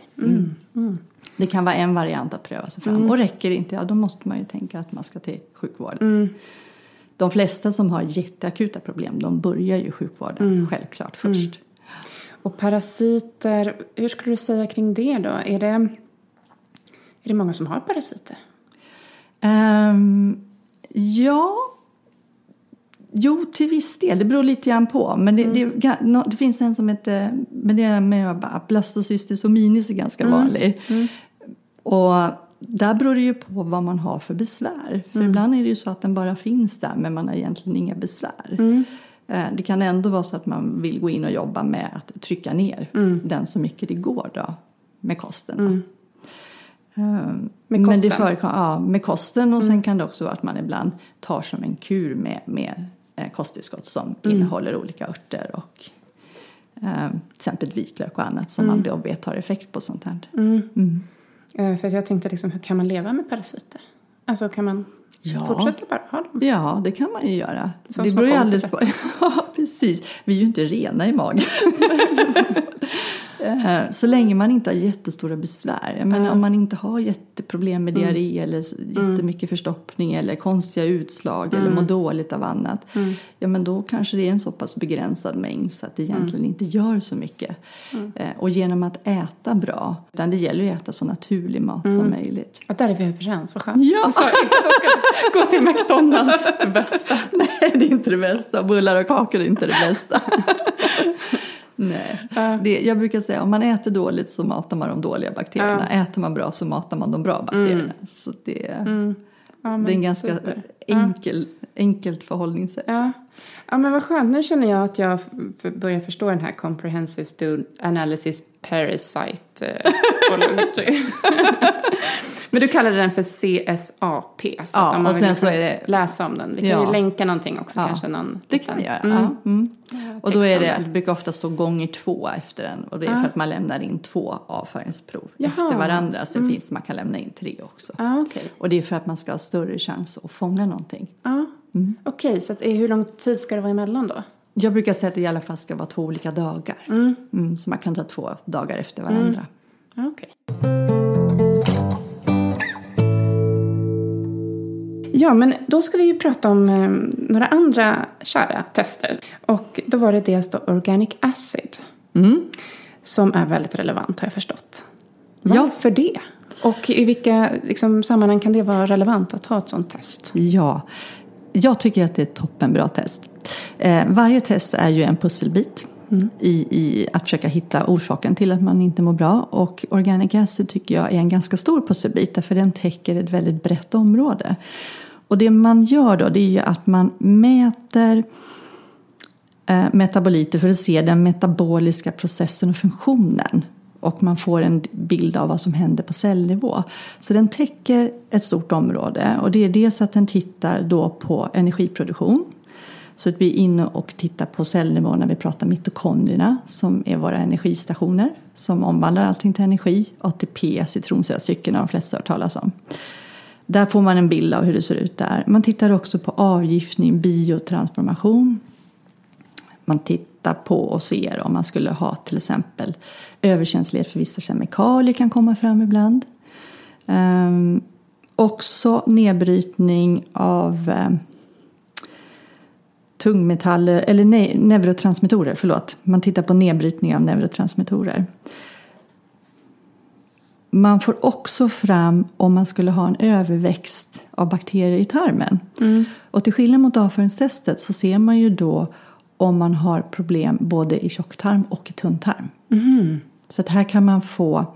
Mm. Det kan vara en variant att pröva sig fram. Och räcker det inte, ja då måste man ju tänka att man ska till sjukvården. De flesta som har jätteakuta problem, de börjar ju sjukvården självklart först. Och parasiter, hur skulle du säga kring det då? Är det, är det många som har parasiter? Ehm, ja, jo till viss del. Det beror lite grann på. Men det, det, ga- nå- det finns en som heter, men det är med bara blastocystis hominis är ganska vanlig. Och där beror det ju på vad man har för besvär. För ibland är det ju så att den bara finns där men man har egentligen inga besvär. Eh, Det kan ändå vara så att man vill gå in och jobba med att trycka ner den så mycket det går då med kosten. Ehm, Med Men det kosten? förekommer, ja, med kosten och sen kan det också vara att man ibland tar som en kur med, med eh, kosttillskott som innehåller olika örter och eh, till exempel vitlök och annat som man då vet har effekt på sånt här. Eh, För att jag tänkte liksom, hur kan man leva med parasiter? Alltså kan man Ja. fortsätta bara ha dem? Ja, det kan man ju göra. Som det beror ju alldeles på. Ja, precis. Vi är ju inte rena i magen. Eh, Så länge man inte har jättestora besvär. Jag menar, om man inte har jätteproblem med diarré eller så- jättemycket förstoppning eller konstiga utslag eller mår dåligt av annat. Ja, men då kanske det är en så pass begränsad mängd så att det egentligen inte gör så mycket. Eh, Och genom att äta bra, utan det gäller ju att äta så naturlig mat som möjligt. Att där är vi överens, vad skönt. Ja. Att de ska gå till McDonalds bästa. Nej, det är inte det bästa. Bullar och kakor är inte det bästa. Nej. Det, jag brukar säga om man äter dåligt så matar man de dåliga bakterierna. Äter man bra så matar man de bra bakterierna. Så det, Ja, det är en ganska super. enkel, enkelt förhållningssätt. Ja. ja, men vad skönt. Nu känner jag att jag börjar förstå den här Comprehensive Stool Analysis Parasite eh. Men du kallade den för CSAP. Så Ja, man och sen liksom så är det- läsa om den. Vi kan Ja. ju länka någonting också Ja, kanske. Någon Det kan vi göra. Mm. Mm. Och då är det, det brukar ofta stå gånger två efter den. Och det är för att man lämnar in två avföringsprov Jaha. efter varandra. Sen finns man kan lämna in tre också. Ja, okej. Och det är för att man ska ha större chans att fånga någonting. Ja. Mm. Okej, så att, hur lång tid ska det vara emellan då? Jag brukar säga att det i alla fall ska vara två olika dagar. Mm, så man kan ta två dagar efter varandra. Ja, okej. Ja, men då ska vi ju prata om eh, några andra kära tester. Och då var det dels då Organic Acid. Som är väldigt relevant har jag förstått. Ja. Varför det? Och i vilka liksom, sammanhang kan det vara relevant att ha ett sånt test? Ja, jag tycker att det är ett toppenbra test. Eh, varje test är ju en pusselbit i, i att försöka hitta orsaken till att man inte mår bra. Och Organic Acid tycker jag är en ganska stor pusselbit därför den täcker ett väldigt brett område. Och det man gör då det är ju att man mäter eh, metaboliter för att se den metaboliska processen och funktionen. Och man får en bild av vad som händer på cellnivå. Så den täcker ett stort område. Och det är dels att den tittar då på energiproduktion. Så att vi är inne och tittar på cellnivå när vi pratar mitokondrierna som är våra energistationer som omvandlar allting till energi. ATP, citronsyracykeln har de flesta hört talas om. Där får man en bild av hur det ser ut där. Man tittar också på avgiftning, biotransformation. Man tittar på och ser om man skulle ha till exempel överkänslighet för vissa kemikalier kan komma fram ibland. Ehm, också nedbrytning av ehm, tungmetaller, eller ne neurotransmittorer, förlåt. Man tittar på nedbrytning av neurotransmittorer. Man får också fram om man skulle ha en överväxt av bakterier i tarmen. Mm. Och till skillnad mot avföringstestet så ser man ju då om man har problem både i tjocktarm och i tunntarm. Mm. Så att här kan man få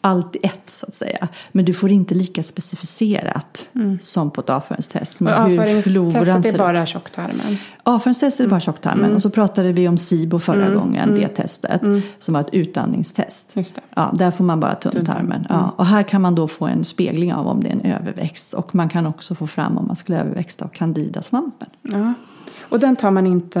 allt i ett så att säga. Men du får inte lika specificerat mm. som på ett avföringstest. Men och avföringstestet är bara tjocktarmen? Avföringstestet är bara tjocktarmen. Mm. Och så pratade vi om SIBO förra mm. gången, det mm. testet. Mm. Som var ett utandningstest. Just det. Ja, där får man bara tunntarmen. Ja, mm. och här kan man då få en spegling av om det är en överväxt. Och man kan också få fram om man skulle överväxa av candidasvampen. Ja. Och den tar man inte,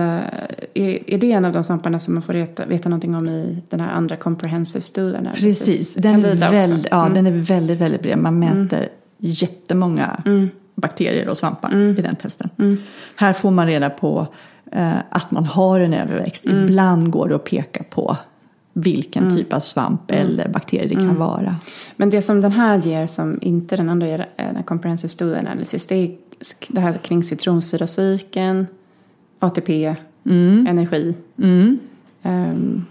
är, är det en av de svamparna som man får veta, veta någonting om i den här andra comprehensive studien? Precis, den är, väldigt, ja, mm. den är väldigt, väldigt bred. Man mm. mäter mm. jättemånga mm. bakterier och svampar mm. i den testen. Mm. Här får man reda på eh, att man har en överväxt. Mm. Ibland går det att peka på vilken mm. typ av svamp mm. eller bakterie det mm. kan vara. Men det som den här ger som inte den andra ger, eh, den comprehensive studie analysis, det är det här kring citronsyracykeln, ATP, mm. energi. Mm. Um,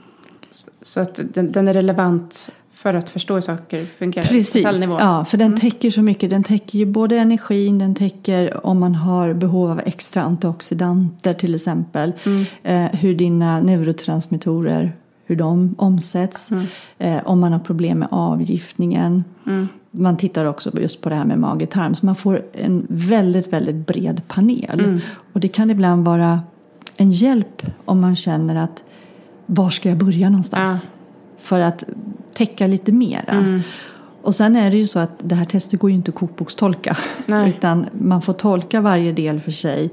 så, att den, den, är relevant för att förstå hur saker fungerar Precis, på ja, för den mm. täcker så mycket. Den täcker ju både energin, den täcker om man har behov av extra antioxidanter till exempel. Mm. Eh, hur dina neurotransmittorer, hur de omsätts. Mm. Eh, om man har problem med avgiftningen. Mm. Man tittar också just på det här med mage-tarm. Så man får en väldigt, väldigt bred panel. Mm. Och det kan ibland vara en hjälp om man känner att var ska jag börja någonstans? Ja. För att täcka lite mera. Mm. Och sen är det ju så att det här testet går ju inte att kokbokstolka. Utan man får tolka varje del för sig.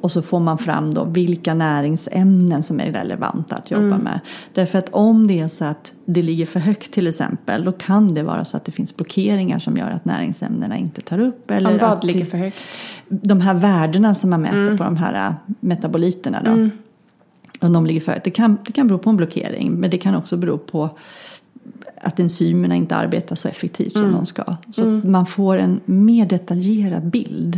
Och så får man fram då vilka näringsämnen som är relevanta att jobba mm. med. Därför att om det är så att det ligger för högt till exempel då kan det vara så att det finns blockeringar som gör att näringsämnena inte tar upp. Eller om vad ligger för högt? De här värdena som man mäter mm. på de här äh, metaboliterna då. Mm. Om de ligger för högt. Det kan, det kan bero på en blockering men det kan också bero på att enzymerna inte arbetar så effektivt som mm. de ska. Så mm. man får en mer detaljerad bild.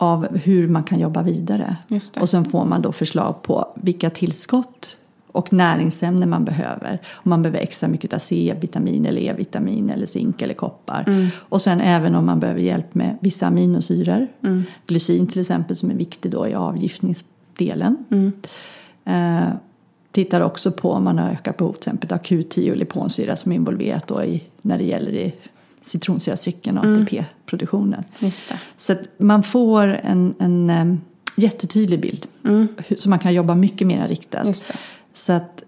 Av hur man kan jobba vidare. Och sen får man då förslag på vilka tillskott och näringsämnen man behöver. Om man behöver extra mycket av C-vitamin eller E-vitamin eller zink eller koppar. Mm. Och sen även om man behöver hjälp med vissa aminosyror. Mm. Glycin till exempel som är viktig då i avgiftningsdelen. Mm. Eh, tittar också på om man har ökat behov till exempel av Q10 och liponsyra som är involverat då i, när det gäller det citronsyracykeln och mm. ATP-produktionen. Så att man får en, en um, jättetydlig bild mm. så man kan jobba mycket mer riktat. Så att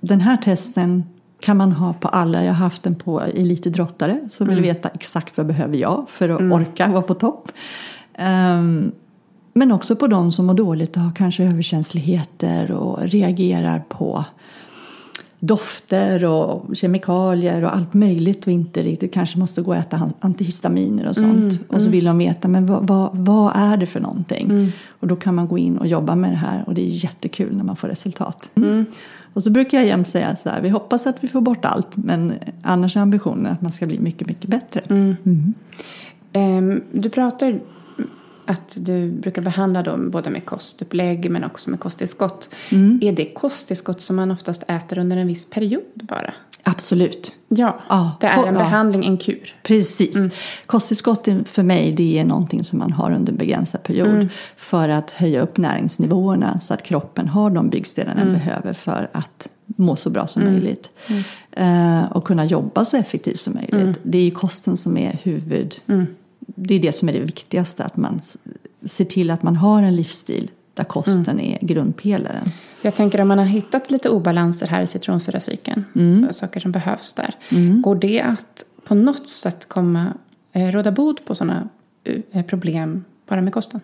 den här testen kan man ha på alla. Jag har haft den på elitidrottare som vill mm. veta exakt vad behöver jag för att mm. orka vara på topp. Um, men också på de som mår dåligt och har kanske överkänsligheter och reagerar på dofter och kemikalier och allt möjligt och inte riktigt kanske måste gå och äta antihistaminer och sånt. Mm, och så mm. vill de veta men vad, vad, vad är det för någonting? Mm. Och då kan man gå in och jobba med det här och det är jättekul när man får resultat. Mm. mm. Och så brukar jag jämt säga så här, vi hoppas att vi får bort allt men annars är ambitionen att man ska bli mycket, mycket bättre. Um, du pratar att du brukar behandla dem både med kostupplägg men också med kosttillskott. Mm. Är det kosttillskott som man oftast äter under en viss period bara? Absolut. Ja, ja det är en behandling, en kur. Precis. Mm. Kosttillskott för mig det är någonting som man har under en begränsad period mm. för att höja upp näringsnivåerna så att kroppen har de byggstenarna den mm. behöver för att må så bra som mm. möjligt. Uh, och kunna jobba så effektivt som möjligt. Mm. Det är ju kosten som är huvud det är det som är det viktigaste, att man ser till att man har en livsstil där kosten är grundpelaren. Jag tänker om man har hittat lite obalanser här i citronsyracykeln, Mm. saker som behövs där. Går det att på något sätt komma, eh, råda bot på sådana eh, problem bara med kosten?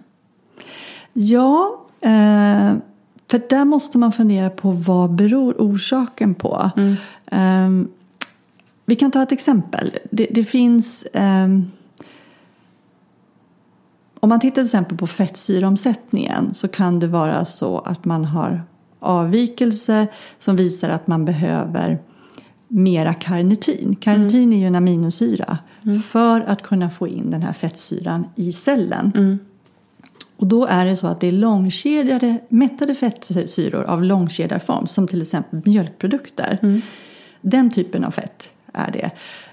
Ja, eh, för där måste man fundera på vad beror orsaken på. Eh, vi kan ta ett exempel. Det, det finns... ehm, om man tittar till exempel på fettsyraomsättningen så kan det vara så att man har avvikelse som visar att man behöver mera karnitin. Karnitin är ju en aminosyra för att kunna få in den här fettsyran i cellen. Och då är det så att det är långkedjade mättade fettsyror av långkedjarform som till exempel mjölkprodukter. Den typen av fett är det.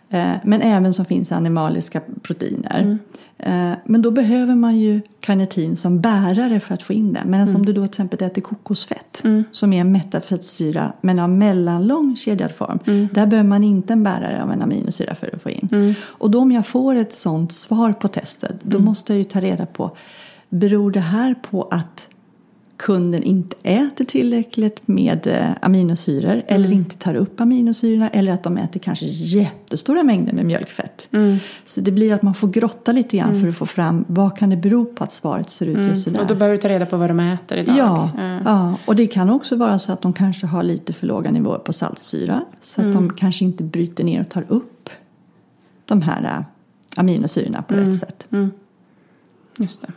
Eh, Men även som finns i animaliska proteiner. Eh, Men då behöver man ju karnitin som bärare för att få in den. Medan om du då till exempel äter kokosfett som är en mättad fettsyra men av mellanlång kedjad form. Där behöver man inte en bärare av en aminosyra för att få in. Och då om jag får ett sånt svar på testet då måste jag ju ta reda på Beror det här på att kunden inte äter tillräckligt med eh, aminosyror eller inte tar upp aminosyrorna eller att de äter kanske jättestora mängder med mjölkfett. Så det blir att man får grotta lite grann för att få fram vad kan det bero på att svaret ser ut just sådär. Och då behöver du ta reda på vad de äter idag. Ja, Eh, ja, och det kan också vara så att de kanske har lite för låga nivåer på saltsyra. Så att de kanske inte bryter ner och tar upp de här äh, aminosyrorna på rätt sätt. Just det.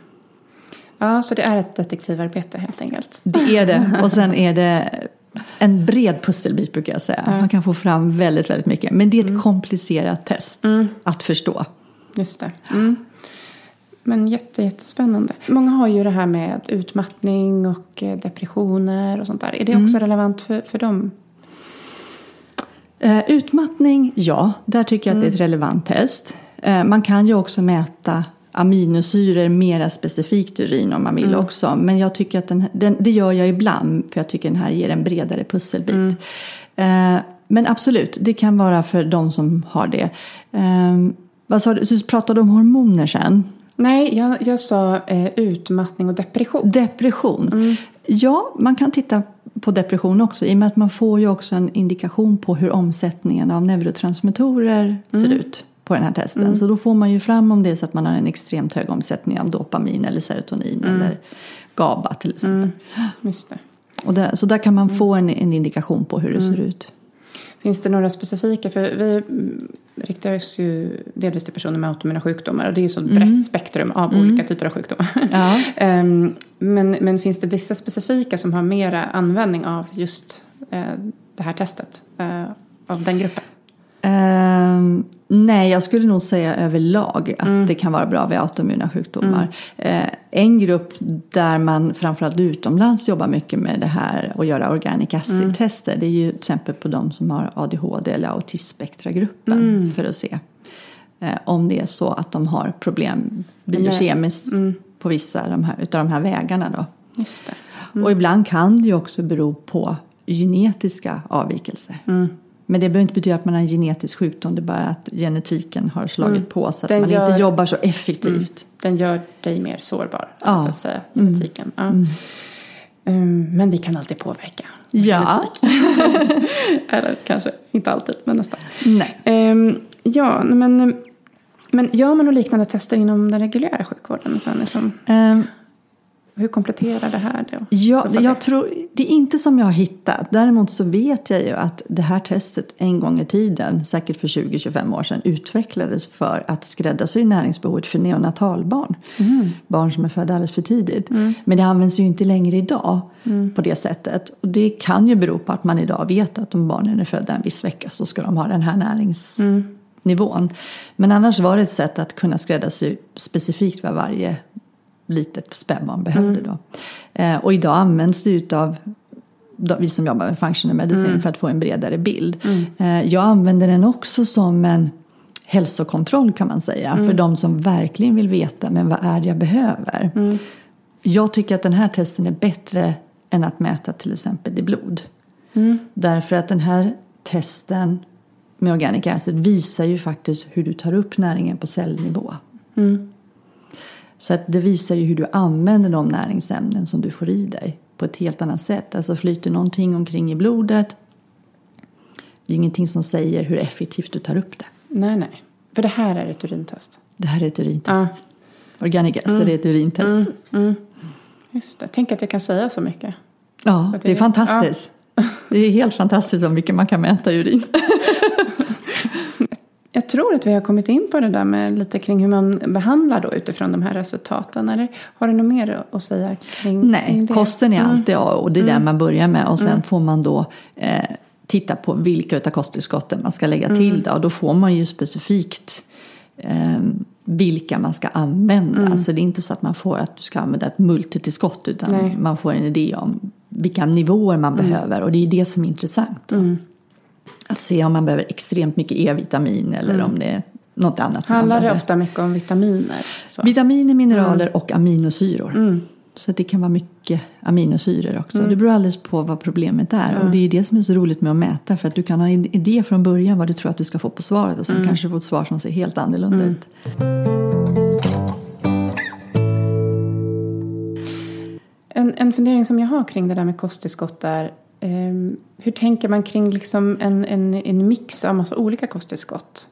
Ja, så det är ett detektivarbete helt enkelt. Det är det. Och sen är det en bred pusselbit brukar jag säga. Man kan få fram väldigt, väldigt mycket. Men det är ett komplicerat test att förstå. Just det. Mm. Men jätte, jättespännande. Många har ju det här med utmattning och eh, depressioner och sånt där. Är det också relevant för, för dem? Eh, utmattning, ja. Där tycker jag att det är ett relevant test. Eh, man kan ju också mäta aminosyror mera specifikt urin om man vill också. Men jag tycker att den, den, det gör jag ibland för jag tycker den här ger en bredare pusselbit. Eh, men absolut, det kan vara för de som har det. Eh, vad sa du? Du pratade om hormoner sen. Nej, jag, jag sa eh, utmattning och depression. Depression. Ja, man kan titta på depression också i och med att man får ju också en indikation på hur omsättningen av neurotransmittorer ser ut på den här testen. Så då får man ju fram om det är så att man har en extremt hög omsättning av dopamin eller serotonin eller GABA till exempel. Det. Och där, så där kan man få en, en indikation på hur det ser ut. Finns det några specifika? För vi mm, riktar oss ju delvis till personer med autoimmuna sjukdomar. Och det är ju så ett brett spektrum av olika typer av sjukdomar. Ja. Ehm, men, men finns det vissa specifika som har mera användning av just eh, det här testet? Eh, av den gruppen? Ehm, nej, jag skulle nog säga överlag att det kan vara bra vid autoimmuna sjukdomar. Eh, en grupp där man framförallt utomlands jobbar mycket med det här och göra organic acid-tester det är ju till exempel på de som har ADHD eller autismspektragruppen för att se eh, om det är så att de har problem biokemiskt på vissa av de här, utav de här vägarna. Då. Och ibland kan det ju också bero på genetiska avvikelser. Men det behöver inte betyda att man har en genetisk sjukdom, det är bara att genetiken har slagit på så att Den man gör- inte jobbar så effektivt. Den gör dig mer sårbar, Ja. så att säga, genetiken. Ja. Ehm, men vi kan alltid påverka Ja. genetik. Eller kanske inte alltid, men nästan. Nej. Ehm, ja, men, men gör man några liknande tester inom den reguljära sjukvården? Så liksom, Ehm, hur kompletterar det här då? Ja, jag tror, det är inte som jag har hittat. Däremot så vet jag ju att det här testet en gång i tiden, säkert för 20-25 år sedan, utvecklades för att skräddarsy näringsbehovet för neonatalbarn. Barn som är födda alldeles för tidigt. Men det används ju inte längre idag på det sättet. Och det kan ju bero på att man idag vet att om barnen är födda en viss vecka så ska de ha den här näringsnivån. Men annars var det ett sätt att kunna skräddarsy specifikt vad varje litet spädbarn behövde då. Eh, och idag används det utav vi som jobbar med functional medicine för att få en bredare bild. Eh, jag använder den också som en hälsokontroll kan man säga. För de som verkligen vill veta, men vad är det jag behöver? Jag tycker att den här testen är bättre än att mäta till exempel i blod. Därför att den här testen med organic acid visar ju faktiskt hur du tar upp näringen på cellnivå. Så att det visar ju hur du använder de näringsämnen som du får i dig på ett helt annat sätt. Alltså flyter någonting omkring i blodet det är ingenting som säger hur effektivt du tar upp det. Nej, nej. För det här är ett urintest. Det här är ett urintest. Ja. Organic acid mm. är ett urintest. Mm. Mm. Just det. Tänk att jag kan säga så mycket. Ja, det är fantastiskt. Ja. Det är helt fantastiskt vad mycket man kan mäta urin. Tror att vi har kommit in på det där med lite kring hur man behandlar då utifrån de här resultaten. Eller har du något mer att säga kring, Nej, kring det? kosten är mm. alltid A och det är mm. där man börjar med. Och sen mm. får man då eh, titta på vilka av kosttillskotten man ska lägga till. Mm. Då, och då får man ju specifikt eh, vilka man ska använda. Mm. Alltså det är inte så att man får att du ska använda ett multitillskott utan Nej. man får en idé om vilka nivåer man mm. behöver och det är det som är intressant. Mm. Att se om man behöver extremt mycket E-vitamin eller mm. om det är något annat. Handlar det ofta mycket om vitaminer? Så. Vitaminer, mineraler mm. och aminosyror. Mm. Så det kan vara mycket aminosyror också. Mm. Det beror alldeles på vad problemet är. Mm. Och det är det som är så roligt med att mäta. För att du kan ha en idé från början vad du tror att du ska få på svaret. Och sen mm. kanske du får ett svar som ser helt annorlunda mm. ut. En, en fundering som jag har kring det där med kosttillskott är hur tänker man kring liksom en, en, en mix av massa olika kosttillskott?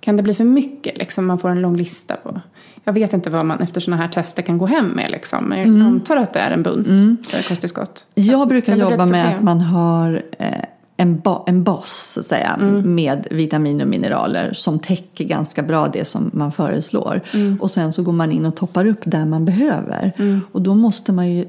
Kan det bli för mycket? Liksom man får en lång lista på jag vet inte vad man efter sådana här tester kan gå hem med. Liksom. Jag mm. antar att det är en bunt mm. kosttillskott. Jag brukar jobba med att man har eh, en, ba en bas så att säga, mm. med vitaminer och mineraler som täcker ganska bra det som man föreslår. Mm. Och sen så går man in och toppar upp där man behöver. Mm. Och då måste man ju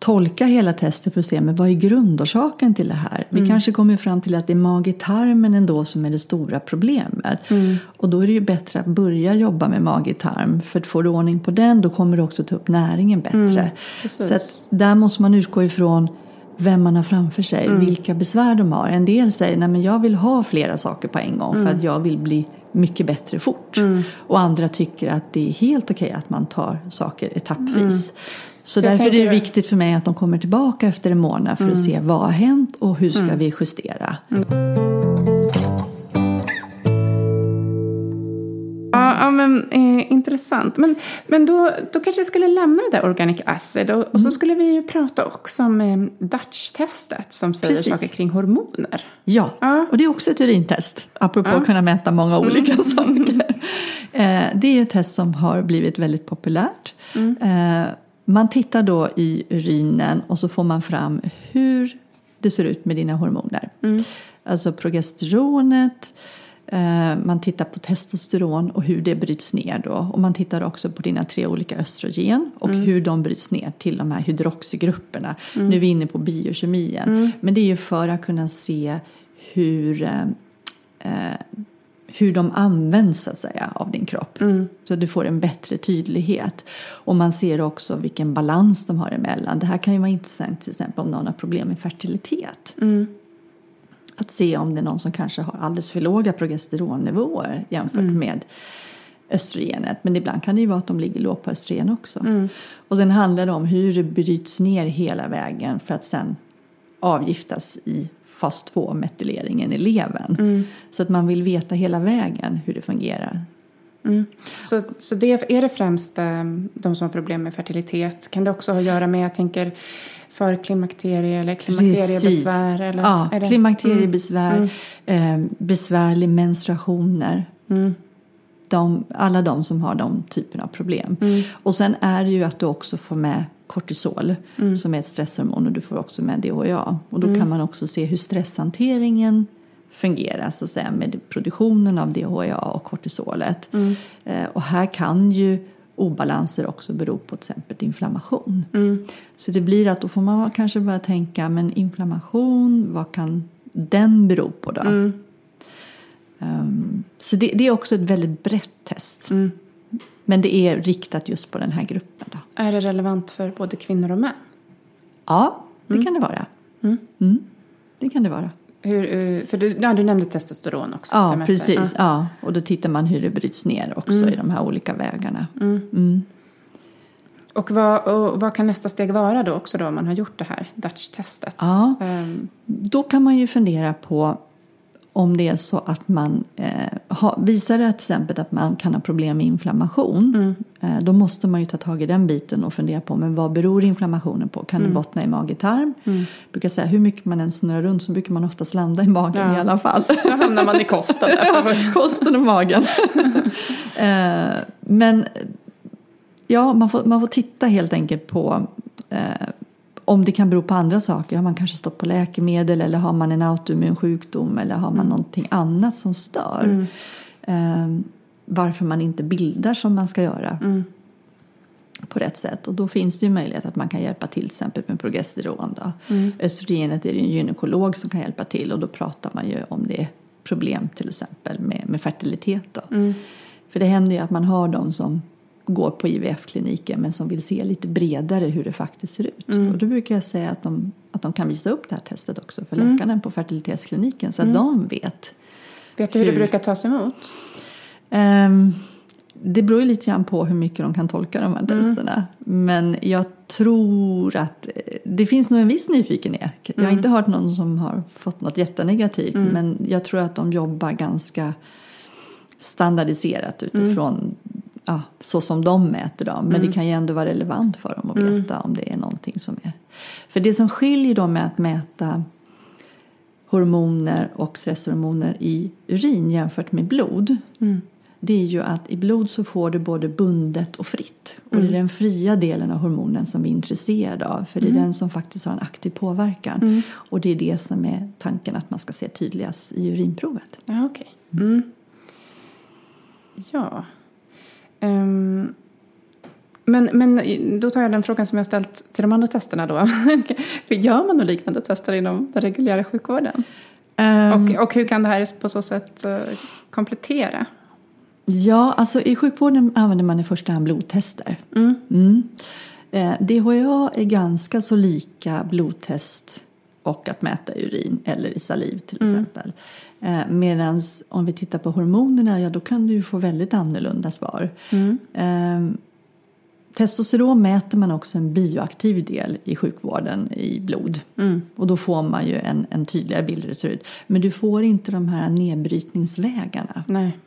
tolka hela testet för att se men vad är grundorsaken till det här. Vi mm. kanske kommer fram till att det är mag-tarmen ändå som är det stora problemet. Mm. Och då är det ju bättre att börja jobba med mag-tarm. För att få ordning på den då kommer du också ta upp näringen bättre. Mm. Så att där måste man utgå ifrån vem man har framför sig, mm. vilka besvär de har. En del säger att jag vill ha flera saker på en gång för mm. att jag vill bli mycket bättre fort. Mm. Och andra tycker att det är helt okej att man tar saker etappvis. Mm. Så därför är det viktigt för mig att de kommer tillbaka efter en månad för mm. att se vad har hänt och hur ska mm. vi justera. Mm. Ja, ja men eh, intressant. Men, men då, då kanske vi skulle lämna det där organic acid och, och så mm. skulle vi ju prata också om eh, Dutch-testet som säger Precis. saker kring hormoner. Ja, ja, och det är också ett urintest apropå ja. att kunna mäta många olika mm. saker. Eh, det är ett test som har blivit väldigt populärt. Man tittar då i urinen och så får man fram hur det ser ut med dina hormoner. Mm. Alltså progesteronet, eh, man tittar på testosteron och hur det bryts ner då. Och man tittar också på dina tre olika östrogen och mm. hur de bryts ner till de här hydroxygrupperna. Mm. Nu är vi inne på biokemien. Mm. Men det är ju för att kunna se hur eh, eh hur de används så att säga, av din kropp. Mm. Så du får en bättre tydlighet. Och man ser också vilken balans de har emellan. Det här kan ju vara intressant till exempel om någon har problem med fertilitet. Mm. Att se om det är någon som kanske har alldeles för låga progesteronnivåer jämfört mm. med östrogenet. Men ibland kan det ju vara att de ligger lågt på östrogen också. Mm. Och sen handlar det om hur det bryts ner hela vägen för att sen avgiftas i fas 2-metyleringen i levern. Mm. Så att man vill veta hela vägen hur det fungerar. Mm. Så, så det, är det främst um, de som har problem med fertilitet? Kan det också ha att göra med, jag tänker, förklimakterie eller klimakteriebesvär? Eller, ja, är det? klimakteriebesvär, mm. eh, besvärlig menstruationer. Mm. De, alla de som har de typerna av problem. Mm. Och sen är det ju att du också får med kortisol mm. som är ett stresshormon och du får också med DHA. Och då mm. kan man också se hur stresshanteringen fungerar så att säga, med produktionen av DHA och kortisolet. Mm. Eh, och här kan ju obalanser också bero på till exempel inflammation. Mm. Så det blir att då får man kanske börja tänka men inflammation, vad kan den bero på då? Um, så det, det, är också ett väldigt brett test. Men det är riktat just på den här gruppen. Då. Är det relevant för både kvinnor och män? Ja, det mm. kan det vara. Mm. Mm. Det kan det vara. Hur, eh, för du, ja, du nämnde testosteron också. Ja, precis. Ja. ja. Och då tittar man hur det bryts ner också mm. i de här olika vägarna. Mm. Mm. Och vad, och vad kan nästa steg vara då också då om man har gjort det här Dutch-testet? Ja, um. då kan man ju fundera på om det är så att man eh, ha, visar det till exempel att man kan ha problem med inflammation eh, då måste man ju ta tag i den biten och fundera på men vad beror inflammationen på? Kan det bottna i mage-tarm? Jag brukar säga hur mycket man än snurrar runt så brukar man oftast landa i magen Ja. i alla fall. Då hamnar man i kosten där. Kosten och magen. eh, men ja, man får, man får titta helt enkelt på eh, om det kan bero på andra saker. Har man kanske stått på läkemedel eller har man en autoimmun sjukdom eller har man någonting annat som stör. Eh, varför man inte bildar som man ska göra på rätt sätt. Och då finns det ju möjlighet att man kan hjälpa till till exempel med progesteron. Då. Östrogenet är det en gynekolog som kan hjälpa till och då pratar man ju om det problem till exempel med, med fertilitet. Då. För det händer ju att man har de som går på IVF-kliniken men som vill se lite bredare hur det faktiskt ser ut. Och då brukar jag säga att de, att de kan visa upp det här testet också för läkarna på fertilitetskliniken så att de vet. Vet du hur det Hur? brukar tas emot? Ehm, det beror ju lite grann på hur mycket de kan tolka de här testerna. Men jag tror att eh, det finns nog en viss nyfikenhet. Jag har inte hört någon som har fått något jättenegativt. Men jag tror att de jobbar ganska standardiserat utifrån ja, så som de mäter dem. Men det kan ju ändå vara relevant för dem att veta om det är någonting som är. För det som skiljer dem med att mäta hormoner och stresshormoner i urin jämfört med blod. Det är ju att i blod så får du både bundet och fritt. Och det är den fria delen av hormonen som vi är intresserade av. För det är den som faktiskt har en aktiv påverkan. Och det är det som är tanken att man ska se tydligast i urinprovet. Ja. Mm. Ja. Ehm, men, men då tar jag den frågan som jag ställt till de andra testerna då. För Gör man några liknande tester inom den reguljära sjukvården? Ehm, Och, och hur kan det här på så sätt eh, komplettera? Ja, alltså i sjukvården använder man i första hand blodtester. Mm. Mm. Eh, DHA är ganska så lika blodtest och att mäta urin eller i saliv till exempel. Eh, Medan om vi tittar på hormonerna, ja då kan du ju få väldigt annorlunda svar. Eh, testosteron mäter man också en bioaktiv del i sjukvården i blod. Och då får man ju en, en tydligare bild hur det ser ut. Men du får inte de här nedbrytningsvägarna Nej.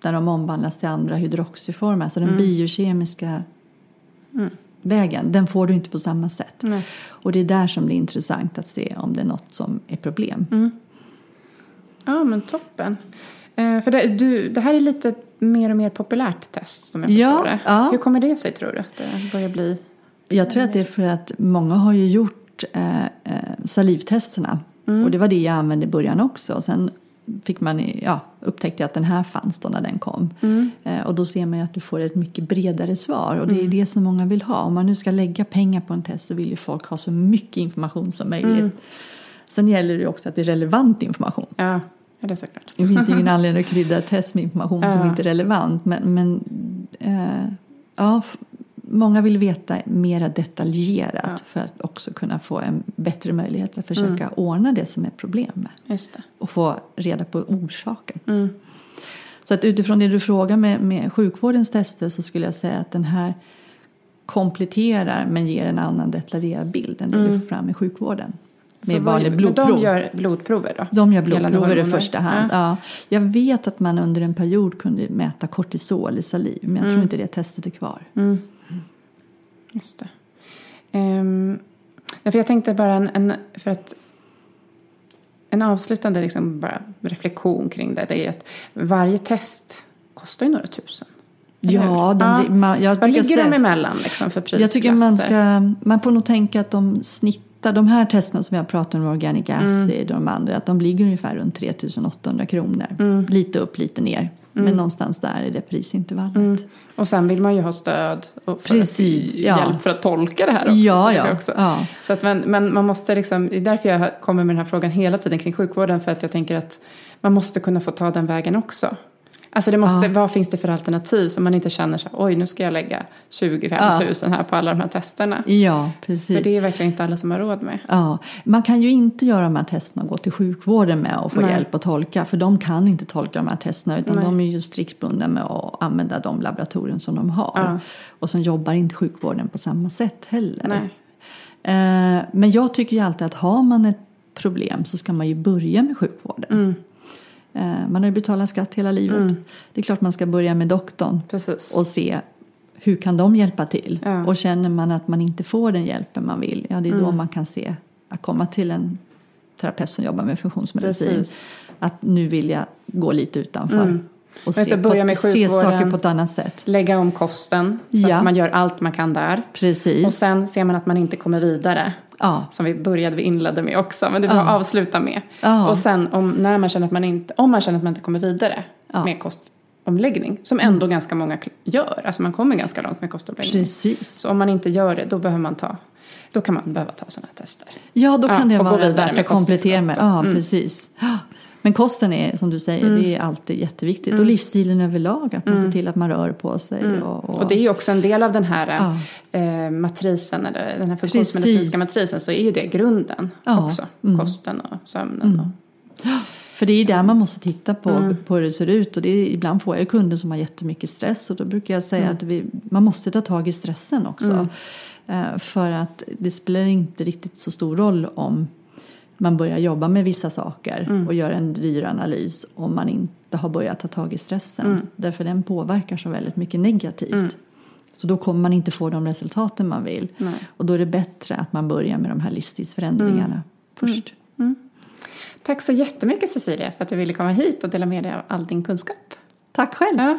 där de omvandlas till andra hydroxyformer. Alltså den biokemiska vägen, den får du inte på samma sätt. Nej. Och det är där som det är intressant att se om det är något som är problem. Ja, men toppen. Eh, för det, du, det här är lite mer och mer populärt test som jag förstår Ja, det. ja. Hur kommer det sig tror du att det börjar bli? Jag tror att det är för att många har ju gjort eh, eh, salivtesterna. Och det var det jag använde i början också. Och sen fick man, ja, upptäckte jag att den här fanns då när den kom. Eh, och då ser man ju att du får ett mycket bredare svar. Och det är det som många vill ha. Om man nu ska lägga pengar på en test så vill ju folk ha så mycket information som möjligt. Sen gäller det också att det är relevant information. Ja, det är såklart. Det finns ju ingen anledning att krydda ett test med information som Ja. inte är relevant. Men, men eh, ja, många vill veta mera detaljerat Ja. för att också kunna få en bättre möjlighet att försöka ordna det som är problemet Just det. och få reda på orsaken. Mm. Så att utifrån det du frågar med, med sjukvårdens tester så skulle jag säga att den här kompletterar men ger en annan detaljerad bild än det du får fram i sjukvården. Med Mm. För vad- vanlig men blodprov. de gör blodprover då? De gör blodprover i första hand. Ja. Ja. Jag vet att man under en period kunde mäta kortisol i saliv men jag Mm. tror inte det testet är kvar. Just det. Um, för jag tänkte bara en, en, för att en avslutande liksom bara reflektion kring det, det är att varje test kostar ju några tusen. Ja, de, man, jag Vad ligger säga- de emellan liksom för prisklasser? Jag tycker man ska, man får nog tänka att de snittar, de här testerna som jag pratar om, Organic Mm. Acid och de andra, att de ligger ungefär runt 3800 kronor. Mm. Lite upp, lite ner. Men någonstans där är det prisintervallet. Och sen vill man ju ha stöd och för Precis, ja. hjälp för att tolka det här också. Ja, ja, Också. ja. Så att men, men man måste liksom, det är därför jag kommer med den här frågan hela tiden kring sjukvården. För att jag tänker att man måste kunna få ta den vägen också. Alltså det måste, vad finns det för alternativ så man inte känner så oj nu ska jag lägga 25 Ja. 000 här på alla de här testerna. Ja, precis. För det är verkligen inte alla som har råd med. Ja, man kan ju inte göra de här testerna och gå till sjukvården med och få Nej. hjälp att tolka. För de kan inte tolka de här testerna utan Nej. de är ju strikt bundna med att använda de laboratorier som de har. Ja. Och sen jobbar inte sjukvården på samma sätt heller. Nej. Eh, men jag tycker ju alltid att har man ett problem så ska man ju börja med sjukvården. Mm. Eh, Man har ju betalat skatt hela livet. Mm. Det är klart man ska börja med doktorn Precis. och se hur kan de hjälpa till. Ja. Och känner man att man inte får den hjälpen man vill, ja det är då Mm. man kan se att komma till en terapeut som jobbar med funktionsmedicin. Precis. Att nu vill jag gå lite utanför. Mm. Och Jag se, börja med se sjukvården. saker på ett annat sätt. Lägga om kosten så Ja. att man gör allt man kan där. Precis. Och sen ser man att man inte kommer vidare. ja. Som vi började, vi inledde med också. Men det var Ja. att avsluta med. Ja. Och sen om, när man känner att man inte, om man känner att man inte kommer vidare Ja. Mm. med kostomläggning. Som ändå ganska många gör. Alltså man kommer ganska långt med kostomläggning. Precis. Så om man inte gör det, då behöver man ta, då kan man behöva ta sådana tester. Ja, då Ja, kan det och gå vara värt att komplettera med. Ja. Mm. precis. Men kosten är, som du säger, det är alltid jätteviktigt. Mm. Och livsstilen överlag, att man ser till att man rör på sig. Och, och, Och det är ju också en del av den här Ja. eh, matrisen, eller den här funktionsmedicinska matrisen, så är ju det grunden Ja. också. Mm. Kosten och sömnen. Och, För det är där man måste titta på, Mm. på hur det ser ut. Och det är, ibland får jag ju kunder som har jättemycket stress. Och då brukar jag säga Mm. att vi, man måste ta tag i stressen också. Eh, för att det spelar inte riktigt så stor roll om man börjar jobba med vissa saker Mm. och gör en dyr analys om man inte har börjat ta tag i stressen. Mm. Därför den påverkar så väldigt mycket negativt. Så då kommer man inte få de resultaten man vill. Nej. Och då är det bättre att man börjar med de här livsstilsförändringarna Mm. först. Tack så jättemycket Cecilia för att du ville komma hit och dela med dig av all din kunskap. Tack själv! Ja.